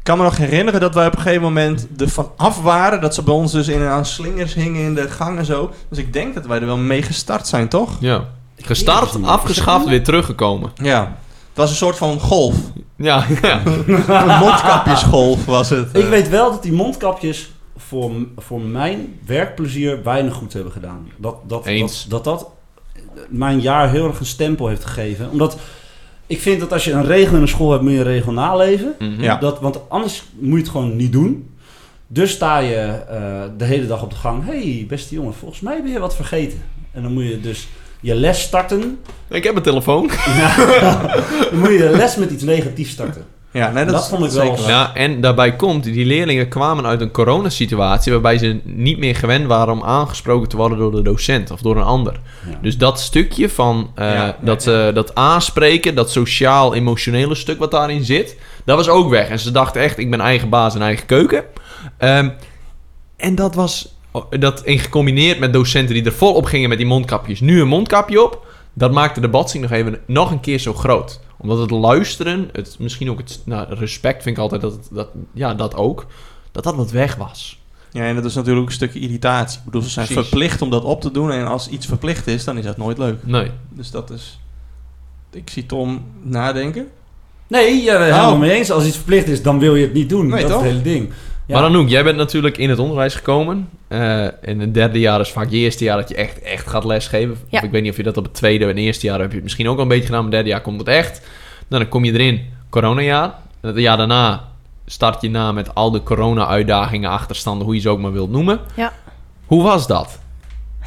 Ik kan me nog herinneren dat wij op een gegeven moment er van af waren. Dat ze bij ons dus in, aan slingers hingen in de gang en zo. Dus ik denk dat wij er wel mee gestart zijn, toch? Ja. Gestart, afgeschaft, weer teruggekomen. Ja. Het was een soort van golf. Ja, ja. Een mondkapjesgolf was het. Ik weet wel dat die mondkapjes voor, voor mijn werkplezier weinig goed hebben gedaan. Dat dat, Eens. dat, dat dat mijn jaar heel erg een stempel heeft gegeven. Omdat ik vind dat als je een regel in een school hebt, moet je een regel naleven. Mhm. Ja. Dat, want anders moet je het gewoon niet doen. Dus sta je eh, de hele dag op de gang. hey, beste jongen, volgens mij ben je wat vergeten. En dan moet je dus je les starten. Ik heb een telefoon. dan moet je je les met iets negatiefs starten. Ja, nee, dat, vond ik zeker wel-. Ja, en daarbij komt, die leerlingen kwamen uit een coronasituatie waarbij ze niet meer gewend waren om aangesproken te worden door de docent of door een ander. Ja. Dus dat stukje van eh, Ja, dat, ja, eh, dat aanspreken, dat sociaal-emotionele stuk wat daarin zit, dat was ook weg. En ze dachten echt, ik ben eigen baas en eigen keuken. Ehm, en dat was dat in gecombineerd met docenten die er volop gingen met die mondkapjes, nu een mondkapje op, dat maakte de batsing nog even nog een keer zo groot. Omdat het luisteren, het, misschien ook het nou, respect vind ik altijd dat, het- dat, ja, dat ook, dat dat wat weg was. Ja, en dat is natuurlijk ook een stukje irritatie. Ik bedoel, ze zijn Precies. verplicht om dat op te doen. En als iets verplicht is, dan is dat nooit leuk. Nee. Dus dat is... Ik zie Tom nadenken. Nee, ja, helemaal Oh. mee eens. Als iets verplicht is, dan wil je het niet doen. Nee, dat toch? is het hele ding. Maar Anouk, jij bent natuurlijk in het onderwijs gekomen. Eh in het derde jaar is vaak je eerste jaar dat je echt, echt gaat lesgeven. Of ik weet niet of je dat op het tweede en eerste jaar heb je het misschien ook al een beetje gedaan. Maar het derde jaar komt het echt. Nou, dan kom je erin, coronajaar. En het jaar daarna start je na met al de corona-uitdagingen, achterstanden, hoe je ze ook maar wilt noemen. Ja. Hoe was dat?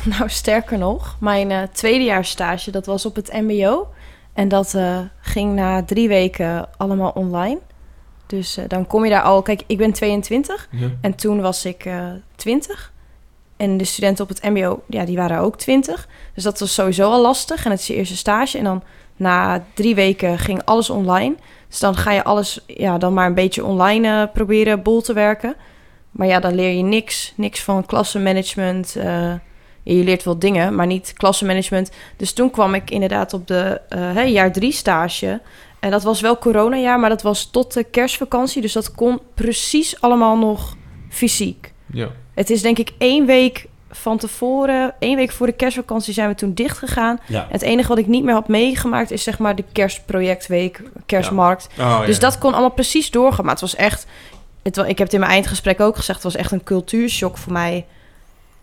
Nou, sterker nog, mijn eh tweedejaarsstage, dat was op het mbo. En dat eh, ging na drie weken allemaal online. Dus eh, dan kom je daar al... Kijk, ik ben 22 en toen was ik eh 20. En de studenten op het mbo, ja, die waren ook 20. Dus dat was sowieso al lastig. En het is je eerste stage. En dan na drie weken ging alles online. Dus dan ga je alles ja, dan maar een beetje online eh, proberen bol te werken. Maar ja, dan leer je niks. Niks van klassenmanagement. eh, je leert wel dingen, maar niet klassenmanagement. Dus toen kwam ik inderdaad op de eh, hè, jaar drie stage. En dat was wel coronajaar, maar dat was tot de kerstvakantie. Dus dat kon precies allemaal nog fysiek. Ja. Het is denk ik één week van tevoren, één week voor de kerstvakantie zijn we toen dicht gegaan. Ja. Het enige wat ik niet meer had meegemaakt is zeg maar de kerstprojectweek, kerstmarkt. Oh, Dus dat kon allemaal precies doorgaan. Maar het was echt... Het, ik heb het in mijn eindgesprek ook gezegd... het was echt een cultuurshock voor mij.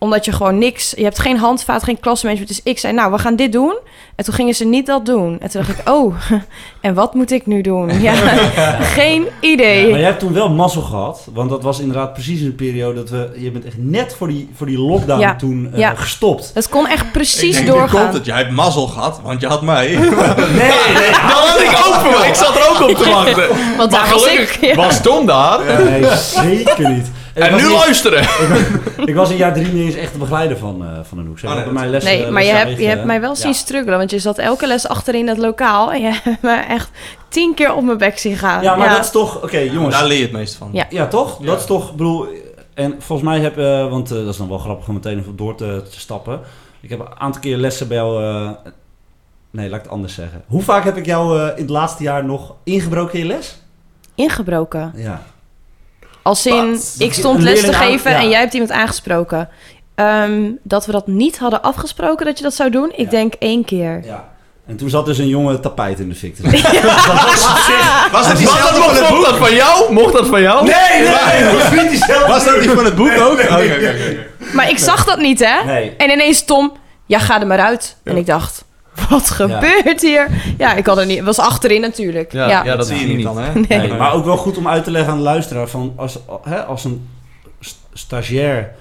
Omdat je gewoon niks... Je hebt geen handvaat, geen klassenmanagement. Dus ik zei, nou, we gaan dit doen. En toen gingen ze niet dat doen. En toen dacht ik, oh, en wat moet ik nu doen? Ja, geen idee. Maar jij hebt toen wel mazzel gehad. Want dat was inderdaad precies een periode dat we... Je bent echt net voor die, voor die lockdown Ja. toen eh, Ja. gestopt. Het kon echt ik precies denk, nu doorgaan. komt het. Jij hebt mazzel gehad, want je had mij. Nee, nee. Dat had ik ook voor. Ik zat er ook op te wachten. Want Maar daar was gelukkig ik. Ja. was Tom daar. Nee, zeker niet. En nu luisteren. Ik was in jaar drie niet eens echt de begeleider van, eh van Anouk. Zij Oh, nee, bij mij lessen, Nee, maar je hebt, je hebt mij wel Ja. zien struggelen. Want je zat elke les achterin het lokaal. En je hebt me echt tien keer op mijn bek zien gaan. Ja, maar dat is toch... Oké, jongens. Daar leer je het meest van. Ja. Ja, toch? Ja. Dat is toch, ik bedoel, en volgens mij heb, eh, want eh, dat is dan wel grappig om meteen door te, te stappen. Ik heb een aantal keer lessen bij jou, eh, nee, laat ik het anders zeggen. Hoe vaak heb ik jou eh, in het laatste jaar nog ingebroken in je les? Ingebroken. Ja. Als in, Wat? ik stond les te geven ja. en jij hebt iemand aangesproken. Ehm, dat we dat niet hadden afgesproken dat je dat zou doen. Ik Ja. denk één keer. ja. En toen zat dus een jonge tapijt in de fik was dat dat, van dat boek? van jou? Mocht dat van jou? Nee, nee, dat was dat die van het boek ook? Nee, nee. Maar ik zag dat niet, hè? Nee. En ineens Tom, ja, ga er maar uit. En ik dacht, wat gebeurt hier? Ja, ik had er niet. Het was achterin natuurlijk. Ja, Ja, ja, dat zie je zie je niet dan, hè? Nee. Nee, maar ook wel goed om uit te leggen aan de luisteraar van als, hè, als een st- stagiair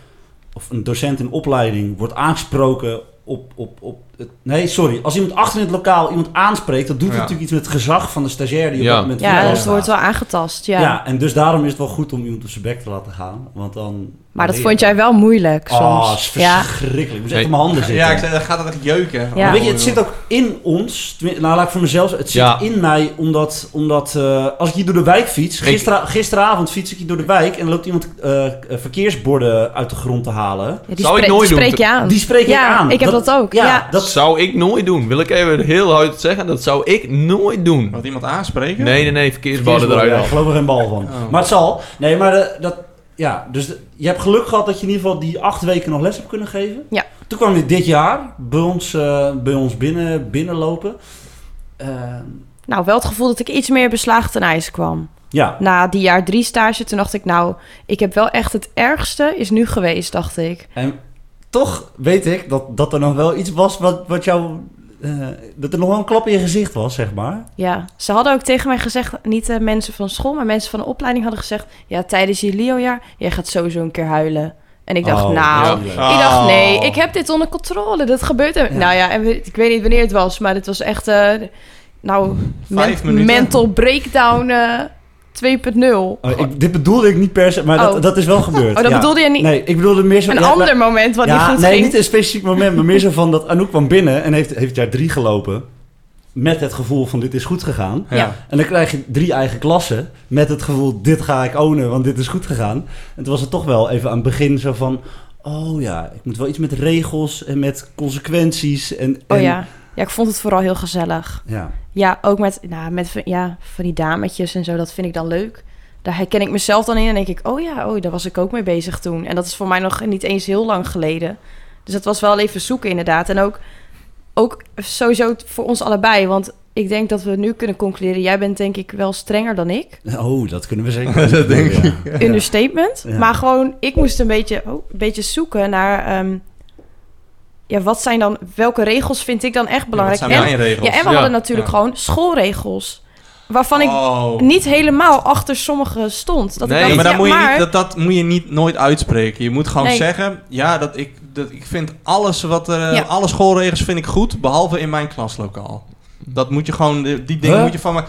of een docent in opleiding wordt aangesproken op, op, op het, nee, sorry, als iemand achter in het lokaal iemand aanspreekt, dat doet Ja. natuurlijk iets met het gezag van de stagiair die op Ja. dat moment Ja, dus het wordt wel aangetast. Ja. Ja. en dus daarom is het wel goed om iemand op zijn bek te laten gaan, want dan. Maar dat vond jij wel moeilijk soms. Oh, is ja. verschrikkelijk. Ik moest echt op mijn handen zitten. Ja, ik zei, dan gaat het echt jeuken. Ja. Maar weet je, het zit ook in ons. Nou, laat ik voor mezelf zeggen. Het zit Ja. in mij omdat, omdat eh, als ik hier door de wijk fiets. Gistera gisteravond fiets ik hier door de wijk en er loopt iemand eh, eh, verkeersborden uit de grond te halen. Ja, die Zou ik spreek- nooit die doen. spreek je aan. Die spreek ik ja, aan. ik heb dat, ook. Ja, Ja. dat Dat zou ik nooit doen. Wil ik even heel hard zeggen. Dat zou ik nooit doen. Wat iemand aanspreken? Nee, nee, nee. Verkeersborden verkeersborden, eruit. ja, ik geloof er geen bal van. Oh. Maar het zal. Nee, maar de- dat. Ja, dus je hebt geluk gehad dat je in ieder geval die acht weken nog les hebt kunnen geven. Ja. Toen kwam je dit jaar bij ons, eh, bij ons binnen, binnenlopen. Eh, Nou, wel het gevoel dat ik iets meer beslagen ten ijs kwam. ja, Na die jaar drie stage, toen dacht ik, nou, ik heb wel echt het ergste is nu geweest, dacht ik. En toch weet ik dat, dat er nog wel iets was wat, wat jou... eh, dat er nog wel een klap in je gezicht was, zeg maar. Ja, ze hadden ook tegen mij gezegd, niet de mensen van school, maar mensen van de opleiding hadden gezegd, ja, tijdens je Leo-jaar, jij gaat sowieso een keer huilen. En ik dacht, Oh, nou, ja. Ik dacht, nee, ik heb dit onder controle, dat gebeurt er. Ja. Nou ja, en we- ik weet niet wanneer het was, maar het was echt, eh, nou, Vijf men- minuten. mental breakdown. eh, 2.0. Oh, ik, dit bedoelde ik niet per se, maar dat, Oh. dat is wel gebeurd. Oh, dat ja. bedoelde je niet? Nee, ik bedoelde meer zo... Een ja, ander moment wat ja, niet goed nee, ging. niet een specifiek moment, maar meer zo van dat Anouk kwam binnen en heeft, heeft jaar drie gelopen. Met het gevoel van dit is goed gegaan. Ja. En dan krijg je drie eigen klassen met het gevoel dit ga ik ownen, want dit is goed gegaan. En toen was het toch wel even aan het begin zo van... Oh ja, ik moet wel iets met regels en met consequenties. En, en Oh ja. Ja, ik vond het vooral heel gezellig. Ja, Ja, ook met, nou, met ja, van die dametjes en zo, dat vind ik dan leuk. Daar herken ik mezelf dan in en denk ik, oh ja, oh, daar was ik ook mee bezig toen. En dat is voor mij nog niet eens heel lang geleden. Dus dat was wel even zoeken inderdaad. En ook, ook sowieso voor ons allebei, want ik denk dat we nu kunnen concluderen, jij bent denk ik wel strenger dan ik. oh, dat kunnen we zeker. Dat denk Ja. ik. Understatement. Ja. Maar gewoon, ik moest een beetje, oh, een beetje zoeken naar, ehm, ja, wat zijn dan, welke regels vind ik dan echt belangrijk? Dat zijn en, mijn regels. ja, en we Ja. hadden natuurlijk Ja. gewoon schoolregels. Waarvan ik Oh. niet helemaal achter sommige stond. Dat Nee, ik dacht, Ja, maar dan ja, moet je niet, dat, dat moet je niet nooit uitspreken. Je moet gewoon Nee. zeggen, ja, dat ik, dat ik vind alles wat er, Ja. alle schoolregels vind ik goed, behalve in mijn klaslokaal. Dat moet je gewoon, die die dingen Huh? moet je van me.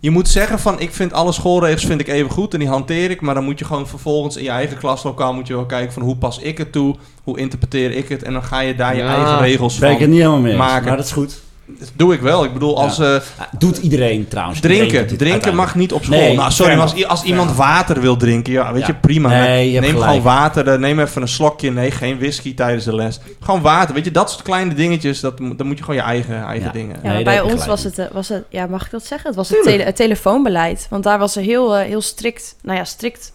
Je moet zeggen van, ik vind alle schoolregels vind ik even goed en die hanteer ik, maar dan moet je gewoon vervolgens in je eigen klaslokaal moet je wel kijken van hoe pas ik het toe, hoe interpreteer ik het en dan ga je daar je Ja. eigen regels Ben ik van. het niet helemaal mee eens, maken. maar dat is goed. Dat doe ik wel. Ik bedoel, als eh, Doet iedereen trouwens. Iedereen drinken, drinken mag niet op school. Nee, nou, sorry, als, als iemand water wil drinken, ja, weet Ja. je, prima. Nee, je neem gelijk. gewoon water, eh, neem even een slokje. Nee, geen whisky tijdens de les. Gewoon water, weet je, dat soort kleine dingetjes, dat, dan moet je gewoon je eigen, eigen Ja. dingen. Ja, Nee, bij ons was het, eh, was het, ja, mag ik dat zeggen? Het was het, Tuurlijk. tele- het telefoonbeleid. Want daar was er heel, heel strikt, nou ja, strikt.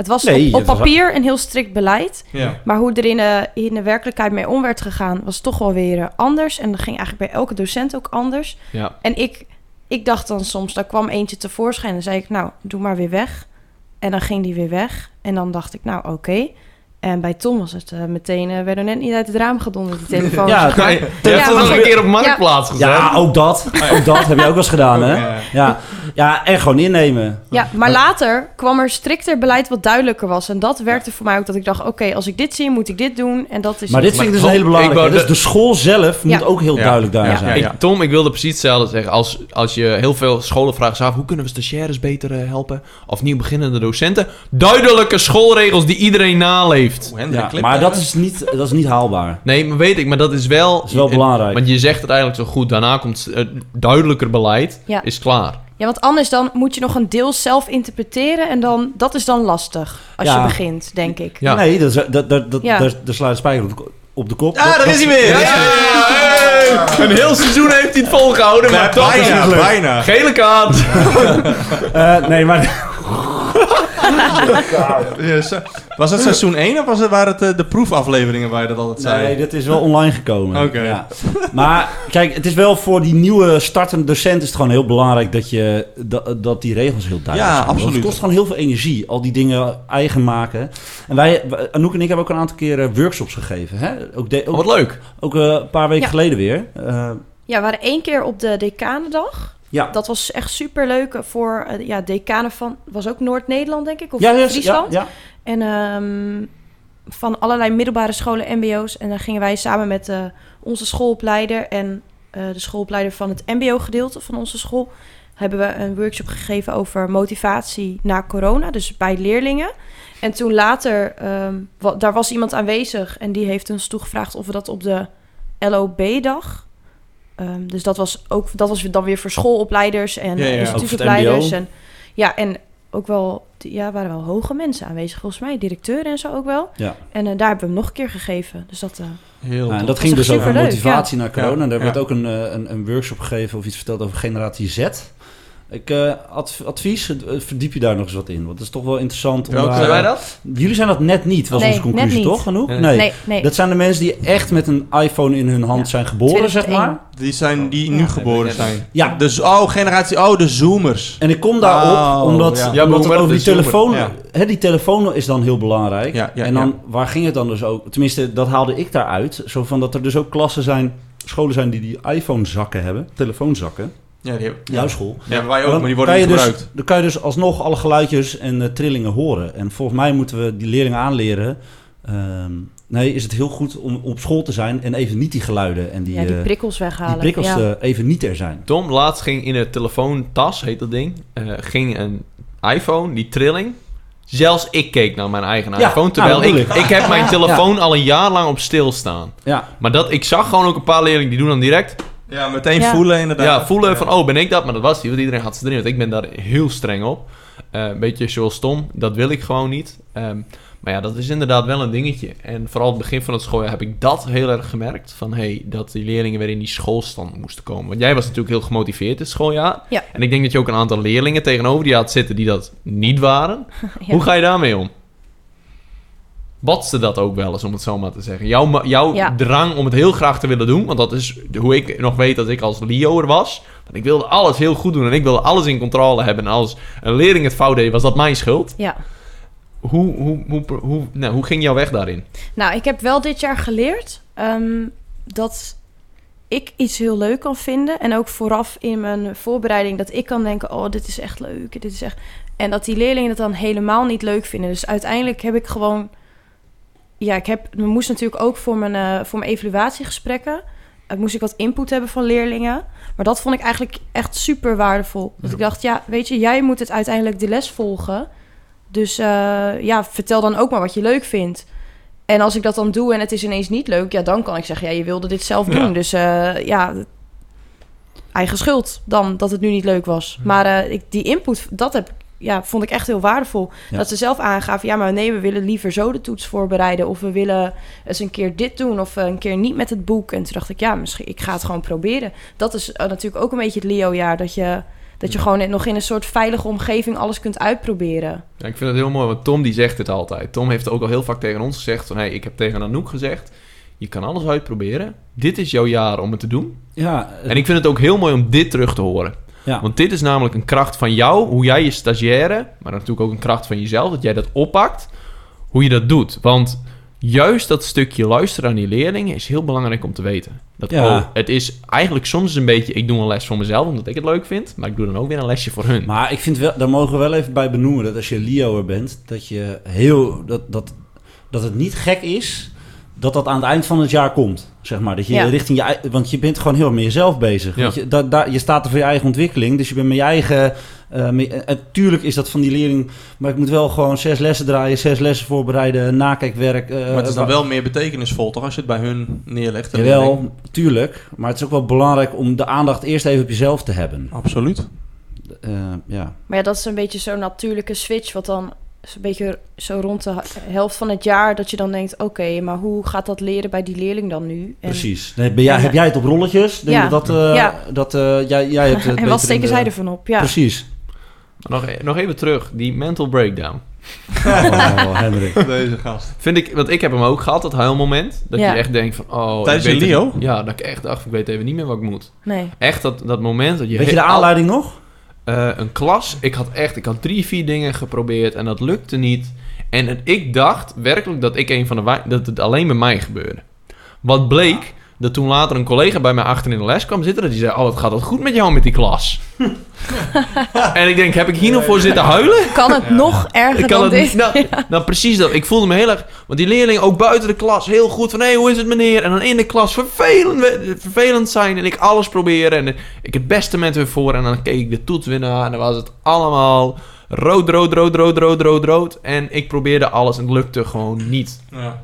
Het was Nee, op, op het was- papier een heel strikt beleid. Ja. Maar hoe er in de, in de werkelijkheid mee om werd gegaan, was toch wel weer eh, anders. En dat ging eigenlijk bij elke docent ook anders. Ja. En ik, ik dacht dan soms, daar kwam eentje tevoorschijn. En dan zei ik, nou, doe maar weer weg. En dan ging die weer weg. En dan dacht ik, nou, oké. En bij Tom was het eh, meteen, eh, werd er net niet uit het raam gedonderd, die telefoon. Ja. Nee, je hebt het een keer op Marktplaats gezet. Ja, ook dat. Ook dat heb je ook wel eens gedaan, hè? Ja. Ja, ja en gewoon innemen. Ja, maar later kwam er strikter beleid wat duidelijker was. En dat werkte voor mij ook dat ik dacht, oké, als ik dit zie, moet ik dit doen. En dat is Maar dit vind ik dus een hele belangrijke. Dus de- de school zelf moet ook heel Ja. duidelijk daar Ja. zijn. Ik, Tom, ik wilde precies hetzelfde zeggen. Als, als je heel veel scholen vraagt af... hoe kunnen we stagiaires beter eh, helpen? Of nieuw beginnende docenten. Duidelijke schoolregels die iedereen naleeft. Ja, maar dat is, niet, dat is niet haalbaar. Nee, maar weet ik. Maar dat is wel... Dat is wel belangrijk. Want je zegt het eigenlijk zo goed. Daarna komt eh, duidelijker beleid. Ja. Is klaar. Ja, want anders dan moet je nog een deel zelf interpreteren. En dan, dat is dan lastig als Ja. je begint, denk ik. Ja. Nee, dat, dat, dat, dat, daar, slaat de spijker op de, op de kop. Ah, Dat- daar is hij weer! Hey! Een heel seizoen heeft hij het volgehouden. Maar toch het bijna. Gele kaart. Eh, nee, maar Ja, zo- Was het seizoen 1 of was het, waren het eh, de proefafleveringen waar je dat altijd zei? Nee, dat is wel online gekomen. Oké. Ja. Maar kijk, het is wel voor die nieuwe startende docent is het gewoon heel belangrijk dat, je, dat, dat die regels heel duidelijk Ja, zijn. Want absoluut. Het kost gewoon heel veel energie, al die dingen eigen maken. En wij, Anouk en ik hebben ook een aantal keren workshops gegeven. Hè? Ook, de, Oh, wat leuk. ook eh, een paar weken Ja. geleden weer. Eh, Ja, we waren één keer op de decanendag. Ja. Dat was echt super leuk voor eh, ja, decanen van... was ook Noord-Nederland, denk ik? Of ja, Friesland? Ja, ja. En ehm, van allerlei middelbare scholen, mbo's. En dan gingen wij samen met eh, onze schoolopleider... en eh, de schoolopleider van het mbo-gedeelte van onze school... hebben we een workshop gegeven over motivatie na corona. Dus bij leerlingen. En toen later, ehm, daar was iemand aanwezig... en die heeft ons toegevraagd of we dat op de LOB-dag... ehm, dus dat was, ook, dat was dan weer voor schoolopleiders en Ja, ja, instituutopleiders. En, ja, en ook wel, ja, waren wel hoge mensen aanwezig, volgens mij. Directeuren en zo ook wel. Ja. En eh, daar hebben we hem nog een keer gegeven. Dus dat, eh, Heel Ja, en dat ging dus over motivatie naar corona. Ja, En daar ja. werd ook een, eh, een, een workshop gegeven of iets verteld over generatie Z. Ik, eh, adv- advies, eh, verdiep je daar nog eens wat in. Want het is toch wel interessant. Om Welke Zijn wij dat? Jullie zijn dat net niet, was Nee, onze conclusie, toch? Genoeg? Nee. Nee. nee, nee. Dat zijn de mensen die echt met een iPhone in hun hand Ja. zijn geboren, zeg 2001. maar. Die zijn die nu Ja. geboren zijn. Ja. Dus, oh, generatie, oh, de zoomers. En ik kom daarop Oh, omdat, ja. Ja, omdat over die zoomer, telefoon... ja. Hè, die telefoon is dan heel belangrijk. Ja, ja, en dan, ja. waar ging het dan dus ook? Tenminste, dat haalde ik daaruit. Zo van dat er dus ook klassen zijn, scholen zijn die die iPhone-zakken hebben. Telefoonzakken. Ja, die hebben, Jouw school. Ja, wij ook, maar die worden niet dus, gebruikt. Dan kan je dus alsnog alle geluidjes en eh, trillingen horen. En volgens mij moeten we die leerlingen aanleren. ehm, nee, is het heel goed om op school te zijn en even niet die geluiden en die, ja, die eh, prikkels die weghalen. prikkels ja. eh, even niet er zijn. Tom, laatst ging in de telefoontas, heet dat ding, eh, ging een iPhone, die trilling. Zelfs ik keek naar mijn eigen Ja, iPhone. Terwijl nou, dat ik, ik heb mijn telefoon al een jaar lang op stilstaan. Ja, Maar dat, ik zag gewoon ook een paar leerlingen die doen dan direct. Ja, meteen Ja. voelen inderdaad. Ja, voelen Ja. van, oh, ben ik dat? Maar dat was die, want iedereen had ze erin. Want ik ben daar heel streng op. Eh, een beetje zoals Tom, dat wil ik gewoon niet. Ehm, maar ja, dat is inderdaad wel een dingetje. En vooral het begin van het schooljaar heb ik dat heel erg gemerkt. Van, hey, dat die leerlingen weer in die schoolstand moesten komen. Want jij was natuurlijk heel gemotiveerd dit schooljaar. Ja. En ik denk dat je ook een aantal leerlingen tegenover die had zitten die dat niet waren. Ja. Hoe ga je daarmee om? Watste dat ook wel eens, om het zo maar te zeggen? Jouw, jouw Ja. drang om het heel graag te willen doen, want dat is hoe ik nog weet dat ik als Leo er was. Want ik wilde alles heel goed doen en ik wilde alles in controle hebben. En als een leerling het fout deed, was dat mijn schuld. Ja. Hoe, hoe, hoe, hoe, nou, hoe ging jouw weg daarin? Nou, ik heb wel dit jaar geleerd ehm, dat ik iets heel leuk kan vinden. En ook vooraf in mijn voorbereiding dat ik kan denken: oh, dit is echt leuk. Dit is echt. En dat die leerlingen het dan helemaal niet leuk vinden. Dus uiteindelijk heb ik gewoon. Ja, ik heb. Ik moest natuurlijk ook voor mijn, eh, voor mijn evaluatiegesprekken. eh, moest ik wat input hebben van leerlingen. Maar dat vond ik eigenlijk echt super waardevol. Dat ik dacht, ja, weet je, jij moet het uiteindelijk de les volgen. Dus eh, ja, vertel dan ook maar wat je leuk vindt. En als ik dat dan doe en het is ineens niet leuk, ja, dan kan ik zeggen, ja, je wilde dit zelf doen. Ja. Dus ja, eigen schuld dan dat het nu niet leuk was. Maar ik, die input, dat heb, ja, vond ik echt heel waardevol. Ja. Dat ze zelf aangaven, ja, maar nee, we willen liever zo de toets voorbereiden. Of we willen eens een keer dit doen of eh, een keer niet met het boek. En toen dacht ik, ja, misschien, ik ga het gewoon proberen. Dat is eh, natuurlijk ook een beetje het Leo-jaar, dat je... Dat je gewoon nog in een soort veilige omgeving alles kunt uitproberen. Ja, ik vind het heel mooi, want Tom die zegt het altijd. Tom heeft ook al heel vaak tegen ons gezegd van... Hey, ik heb tegen Anouk gezegd, je kan alles uitproberen. Dit is jouw jaar om het te doen. ja, En ik vind het ook heel mooi om dit terug te horen. Ja. Want dit is namelijk een kracht van jou, hoe jij je stagiaire, maar natuurlijk ook een kracht van jezelf, dat jij dat oppakt, hoe je dat doet. Want juist dat stukje luisteren aan die leerlingen is heel belangrijk om te weten. Dat, Ja. oh, het is eigenlijk soms een beetje, ik doe een les voor mezelf omdat ik het leuk vind, maar ik doe dan ook weer een lesje voor hun. Maar ik vind wel, daar mogen we wel even bij benoemen dat als je Lio'er bent, dat je heel dat, dat, dat het niet gek is dat dat aan het eind van het jaar komt. Zeg maar. Dat je Ja. richting je want je bent gewoon heel erg met jezelf bezig. Ja. Want je, da, daar- je staat er voor je eigen ontwikkeling, dus je bent met je eigen. eh, met- en tuurlijk is dat van die leerling, maar ik moet wel gewoon zes lessen draaien, zes lessen voorbereiden, nakijkwerk. eh, Maar het is dan wel meer betekenisvol, toch? Als je het bij hun neerlegt. Jawel, leerling. tuurlijk. Maar het is ook wel belangrijk om de aandacht eerst even op jezelf te hebben. Absoluut. Eh, ja. Maar ja, dat is een beetje zo'n natuurlijke switch. Wat dan is een beetje zo rond de helft van het jaar... dat je dan denkt, oké, maar hoe gaat dat leren bij die leerling dan nu? En, Precies. Nee, ben jij, en, heb jij het op rolletjes? Denk Ja. dat, eh, Ja. dat eh, jij, jij hebt het en wat steken de- zij ervan op? Ja. Precies. Nog, nog even terug, die mental breakdown. Oh, Hendrik. Deze gast. Vind ik, want ik heb hem ook gehad, dat huilmoment. Dat Ja. je echt denkt van, oh... Tijdens ik weet je het- Leo? Ja, dat ik echt dacht, ik weet even niet meer wat ik moet. Nee. Echt dat, dat moment dat je... Weet je de al- aanleiding nog? Eh, een klas. Ik had echt, ik had drie, vier dingen geprobeerd en dat lukte niet. En ik dacht werkelijk dat ik een van de dat het alleen bij mij gebeurde. Wat bleek, dat toen later een collega bij mij achter in de les kwam zitten, dat die zei: Oh, het gaat wat goed met jou met die klas. en ik denk: Heb ik hier nog voor zitten huilen? Kan het nog erger Ik kan dan het dit? Nou, nou, precies dat. Ik voelde me heel erg. Want die leerlingen ook buiten de klas heel goed van: hé, hey, hoe is het meneer? En dan in de klas vervelend, vervelend zijn en ik alles proberen. En ik het beste met hun voor. En dan keek ik de toets weer na. En dan was het allemaal rood, rood, rood, rood, rood, rood, rood. En ik probeerde alles en het lukte gewoon niet. Ja.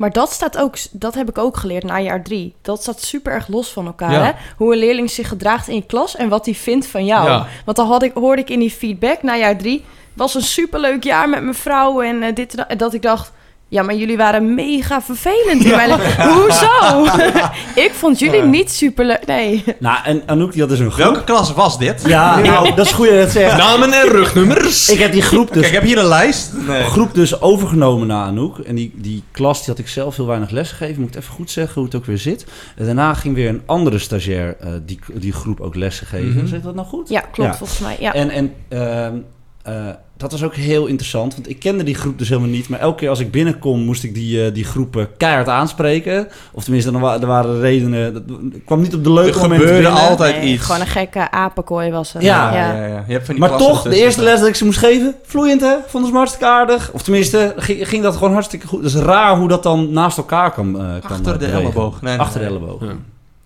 Maar dat staat ook, dat heb ik ook geleerd na jaar drie. Dat staat super erg los van elkaar. Ja. Hè? Hoe een leerling zich gedraagt in je klas en wat hij vindt van jou. Ja. Want dan had ik, hoorde ik in die feedback na jaar drie. was een superleuk jaar met mijn vrouw en eh, dit. En dat ik dacht, ja, maar jullie waren mega vervelend in mijn leven. Hoezo? ik vond jullie niet superleuk. Nee. Nou, en Anouk die had dus een groep. Welke klas was dit? Ja, nou, dat is goed dat je dat zegt. Namen en rugnummers. Ik heb die groep Kijk, dus, ik heb hier een lijst. Nee. groep dus overgenomen na Anouk. En die, die klas die had ik zelf heel weinig les gegeven. Moet ik even goed zeggen hoe het ook weer zit. En daarna ging weer een andere stagiair eh, die, die groep ook lessen geven. Mhm. Zeg dat nou goed? Ja, klopt Ja. volgens mij. Ja. En, en ehm, eh, dat was ook heel interessant, want ik kende die groep dus helemaal niet. Maar elke keer als ik binnenkom, moest ik die, eh, die groepen keihard aanspreken. Of tenminste, er, wa- er waren redenen. Dat ik kwam niet op de leuke Er momenten gebeurde binnen. altijd Nee, iets. Gewoon een gekke apenkooi was het. Ja. Ja, ja, ja. Je hebt van die Maar toch, de eerste les dat ik ze moest geven, vloeiend hè? Vonden ze me hartstikke aardig. Of tenminste, ging, ging dat gewoon hartstikke goed. Het is raar hoe dat dan naast elkaar kan, eh kan Achter eh, de elleboog. Nee, nee, Achter de elleboog. Ja.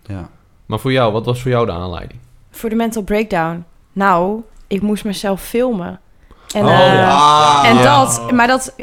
Ja. Maar voor jou, wat was voor jou de aanleiding? Voor de mental breakdown. Nou, ik moest mezelf filmen. En, Oh, eh, ja. Ah, en ja. dat, maar dat...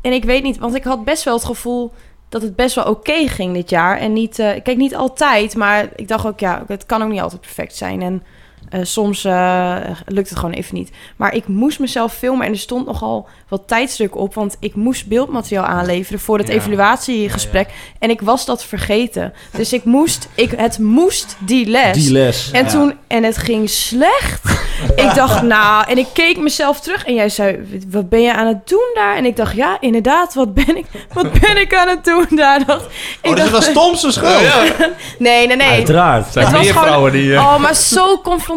En ik weet niet, want ik had best wel het gevoel dat het best wel oké ging dit jaar. En niet, eh, kijk, niet altijd, maar ik dacht ook, ja, het kan ook niet altijd perfect zijn. En eh, soms eh, lukt het gewoon even niet. Maar ik moest mezelf filmen en er stond nogal wat tijdstuk op, want ik moest beeldmateriaal aanleveren voor het Ja. evaluatiegesprek. En ik was dat vergeten. Dus ik moest, ik, het moest die les. Die les. En Ja. toen, en het ging slecht. ik dacht, nou, en ik keek mezelf terug en jij zei, wat ben je aan het doen daar? En ik dacht, ja, inderdaad, wat ben ik, wat ben ik aan het doen daar? Dacht, Oh, dus het dacht, was Tom's schuld. nee, nee, nee. Uiteraard. Er zijn Het was meer gewoon- vrouwen die... eh, Oh, maar zo confronterend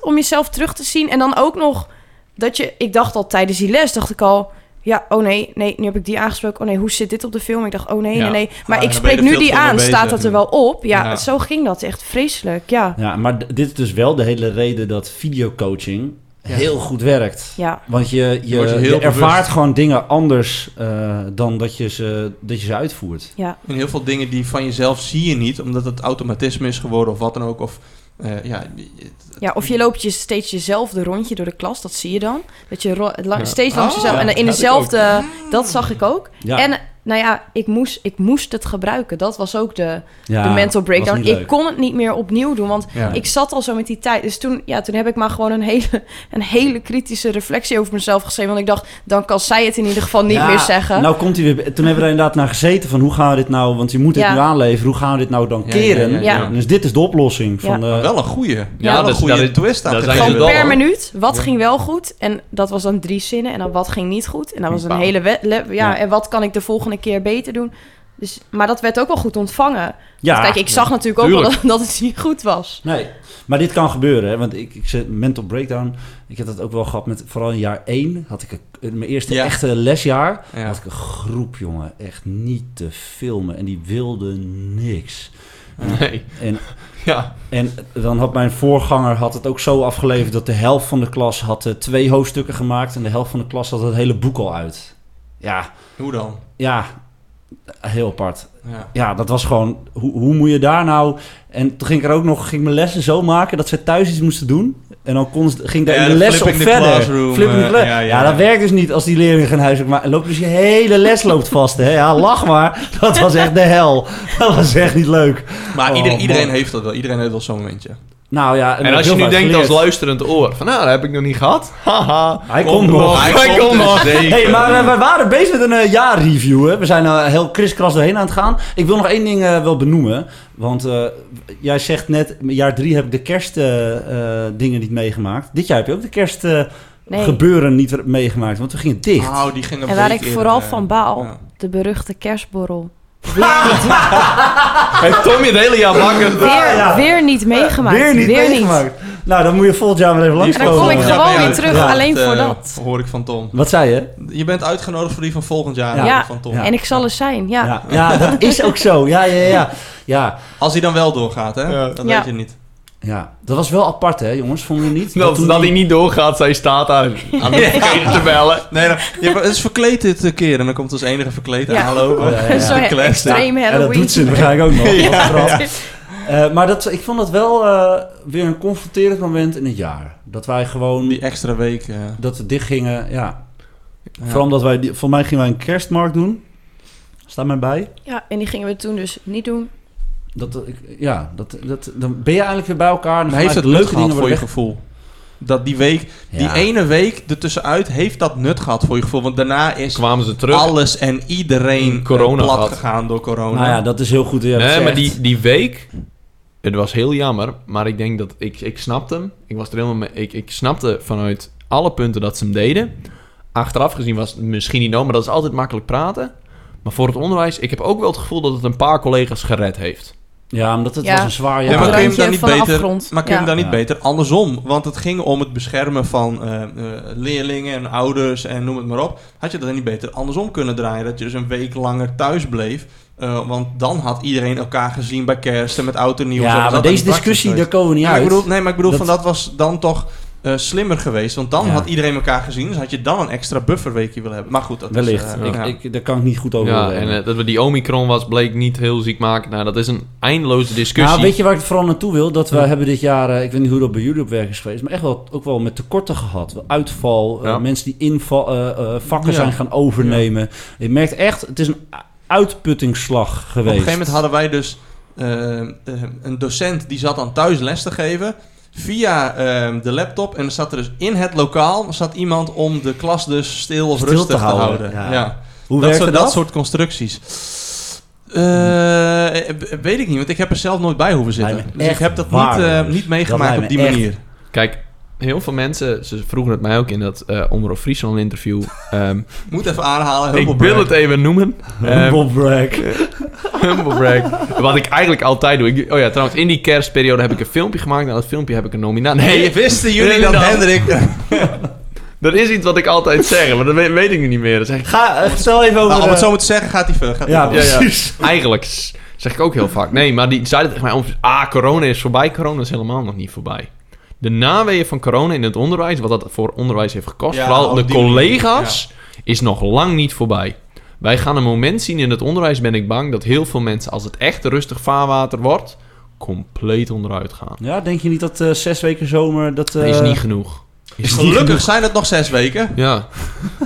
om jezelf terug te zien. En dan ook nog dat je, ik dacht al tijdens die les, dacht ik al, ja, oh nee, nee, nu heb ik die aangesproken. Oh nee, hoe zit dit op de film? Ik dacht, oh nee, Ja. nee, nee. Maar Ah, ik spreek nu die aan, staat dat er wel op? Ja, Ja. zo ging dat echt vreselijk, ja. Ja, maar dit is dus wel de hele reden dat videocoaching Ja. heel goed werkt. Ja, Want je, je, ervaart bewust. gewoon dingen anders eh, dan dat je, ze, dat je ze uitvoert. ja. En heel veel dingen die van jezelf zie je niet, omdat het automatisme is geworden of wat dan ook. Of, eh, ja, Ja, of je loopt je steeds jezelfde rondje door de klas, dat zie je dan. Dat je Ja. steeds langs Oh, jezelf. en in dezelfde, dat zag ik ook. Ja, En nou ja, ik moest, ik moest het gebruiken. Dat was ook de, ja, de mental breakdown. Ik kon het niet meer opnieuw doen, want ja. ik zat al zo met die tijd. Dus toen, ja, toen heb ik maar gewoon een hele, een hele kritische reflectie over mezelf geschreven. Want ik dacht, dan kan zij het in ieder geval niet Ja, meer zeggen. Nou komt hij weer. Toen hebben we er inderdaad naar gezeten van hoe gaan we dit nou, want je moet dit Ja. nu aanleveren. Hoe gaan we dit nou dan Ja, keren? ja, ja, ja. Dus dit is de oplossing van. Eh, wel een goeie. Ja, een goede twist. dat het Gewoon wel, per minuut. Wat Ja. ging wel goed? En dat was dan drie zinnen. En dan wat ging niet goed? En dat was een hele... Ja. en wat kan ik de volgende keer beter doen? Dus, maar dat werd ook wel goed ontvangen. ja, kijk, ik zag natuurlijk ook wel dat, dat het niet goed was. Nee, maar dit kan gebeuren. Hè? Want ik, ik zit mental breakdown. Ik heb dat ook wel gehad met vooral in jaar 1. Had ik een, mijn eerste Ja. echte lesjaar. Ja. Had ik een groep, jongen, echt niet te filmen. En die wilde niks. Nee. En, Ja. en dan had mijn voorganger had het ook zo afgeleverd dat de helft van de klas had eh, twee hoofdstukken gemaakt. En de helft van de klas had het hele boek al uit. Ja, Hoe dan? ja, heel apart. Ja. Ja, dat was gewoon, hoe, hoe moet je daar nou... En toen ging ik er ook nog, ging mijn lessen zo maken dat ze thuis iets moesten doen. En dan kon, ging daar Ja, in de de les op verder. Flipping eh, ja, ja, ja, dat werkt dus niet als die leerling geen huiswerk maakt. En loopt dus je hele les loopt vast, hè. Ja, lach maar. Dat was echt de hel. Dat was echt niet leuk. Maar Oh, ieder- iedereen man. heeft dat wel. Iedereen heeft wel zo'n momentje. Nou ja, En als je nu denkt als luisterend oor, van nou, dat heb ik nog niet gehad. Haha. Hij komt nog. Hij, Hij komt nog. dus. Hey, maar eh, we waren bezig met een eh, jaarreview. Hè. We zijn eh, heel kriskras doorheen aan het gaan. Ik wil nog één ding eh, wel benoemen. Want eh, jij zegt net, jaar drie heb ik de kerstdingen niet meegemaakt. Dit jaar heb je ook de kerstgebeuren Nee. gebeuren niet meegemaakt. Want we gingen dicht. Oh, die ging een En waar ik vooral van baal, ja. de beruchte kerstborrel. Heeft Tommy het hele jaar bakken? Weer, ja. weer niet meegemaakt. Weer niet meegemaakt. Nou, dan moet je volgend jaar maar even Die is En dan kom ik Ja, gewoon weer terug, alleen voor eh, dat. Hoor ik van Tom. Wat zei je? Je bent uitgenodigd voor die van volgend jaar. Ja. Van Tom. Ja. En ik zal er zijn, ja. Ja. ja, dat is ook zo. Ja, ja, ja. Ja, Als hij dan wel doorgaat, hè? Ja. Dat Ja. weet je niet. Ja. dat was wel apart, hè, jongens? Vonden jullie niet? Dat, toen dat die- hij niet doorgaat, zij staat daar aan de verkeerde te bellen. Nee, dan, je, het is verkleed dit keer. En dan komt als enige verkleed Ja. aanlopen. Ja, ja, ja. Zo extreem En Halloween. dat doet ze waarschijnlijk ook nog. Ja. Eh, maar dat, ik vond dat wel eh, weer een confronterend moment in het jaar. Dat wij gewoon, Die extra week. eh, dat we dicht gingen, ja. ja. Vooral omdat wij, voor mij gingen wij een kerstmarkt doen. Staat mij bij. Ja, en die gingen we toen dus niet doen. Dat, ja, dat, dat, dan ben je eigenlijk weer bij elkaar. Dan Maar heeft het leuke gehad dingen voor je gevoel? Dat die week, die Ja. ene week ertussenuit, heeft dat nut gehad voor je gevoel? Want daarna is Kwamen ze terug. alles en iedereen Corona corona plat gehad. gegaan door corona. Nou ja, dat is heel goed. dat nee, maar zegt. die, die week, het was heel jammer, maar ik denk dat ik, ik snapte hem. Ik was er helemaal mee. Ik, ik snapte vanuit alle punten dat ze hem deden. Achteraf gezien was het misschien niet nodig, maar dat is altijd makkelijk praten. Maar voor het onderwijs, ik heb ook wel het gevoel dat het een paar collega's gered heeft. Ja, omdat het Ja. was een zwaar Ja, jaar. maar het kun je hem dan niet beter, maar kun je hem Ja. dan niet Ja. beter andersom? Want het ging om het beschermen van eh, eh, leerlingen en ouders en noem het maar op. Had je dat dan niet beter andersom kunnen draaien? Dat je dus een week langer thuis bleef. Eh, want dan had iedereen elkaar gezien bij kerst en met oud en nieuw. Ja, maar deze discussie, daar komen we niet Ja, maar uit. ik bedoel, nee, maar ik bedoel, Dat- van dat was dan toch eh, slimmer geweest. Want dan Ja. had iedereen elkaar gezien. Dus had je dan een extra bufferweekje willen hebben. Maar goed, dat Wellicht. is... eh, ik, ja. ik, daar kan ik niet goed over Ja, en eh, dat we die Omicron was, bleek niet heel ziek maken. Nou, dat is een eindeloze discussie. Nou, weet je waar ik vooral naartoe wil? Dat we Ja. hebben dit jaar, eh, ik weet niet hoe dat bij jullie op werk is geweest, maar echt wel, ook wel met tekorten gehad. Uitval, eh, Ja. mensen die inval, eh, eh, vakken Ja. zijn gaan overnemen. Je merkt echt, het is een uitputtingsslag Op een geweest. gegeven moment hadden wij dus eh, eh, een docent die zat dan thuis les te geven via eh, de laptop. En er zat er dus in het lokaal zat iemand om de klas dus stil of Stil rustig te te houden, ja. Ja. Hoe dat, soort, dat? dat soort constructies. Eh, eh, weet ik niet, want ik heb er zelf nooit bij hoeven zitten. Dus ik heb dat niet, eh, niet meegemaakt op die echt. manier. Kijk, heel veel mensen, ze vroegen het mij ook in dat eh Omroep Friesland interview. Ehm, Moet even aanhalen. ik wil het even noemen. Ehm, Bob Bragg. Humble brag. Wat ik eigenlijk altijd doe. Ik, oh ja, trouwens, in die kerstperiode heb ik een filmpje gemaakt. Nou, dat filmpje heb ik een nominatie. Nee, Nee, wisten jullie dat dan. Hendrik... dat is iets wat ik altijd zeg, maar dat weet, weet ik niet meer. Dat zeg ik, Ga, eh, vertel even over... Nou, om het zo maar te zeggen, gaat hij ver. Gaat Ja. Ja, eigenlijk zeg ik ook heel vaak. Nee, maar die zeiden tegen mij, om- ah, corona is voorbij. Corona is helemaal nog niet voorbij. De naweeën van corona in het onderwijs, wat dat voor onderwijs heeft gekost, Ja, vooral de die manier, collega's, is nog lang niet voorbij. Wij gaan een moment zien in het onderwijs, ben ik bang, dat heel veel mensen, als het echt rustig vaarwater wordt, compleet onderuit gaan. Ja, denk je niet dat eh, zes weken zomer... Dat, eh, Dat is niet genoeg. is Gelukkig genoeg? zijn het nog zes weken. Ja,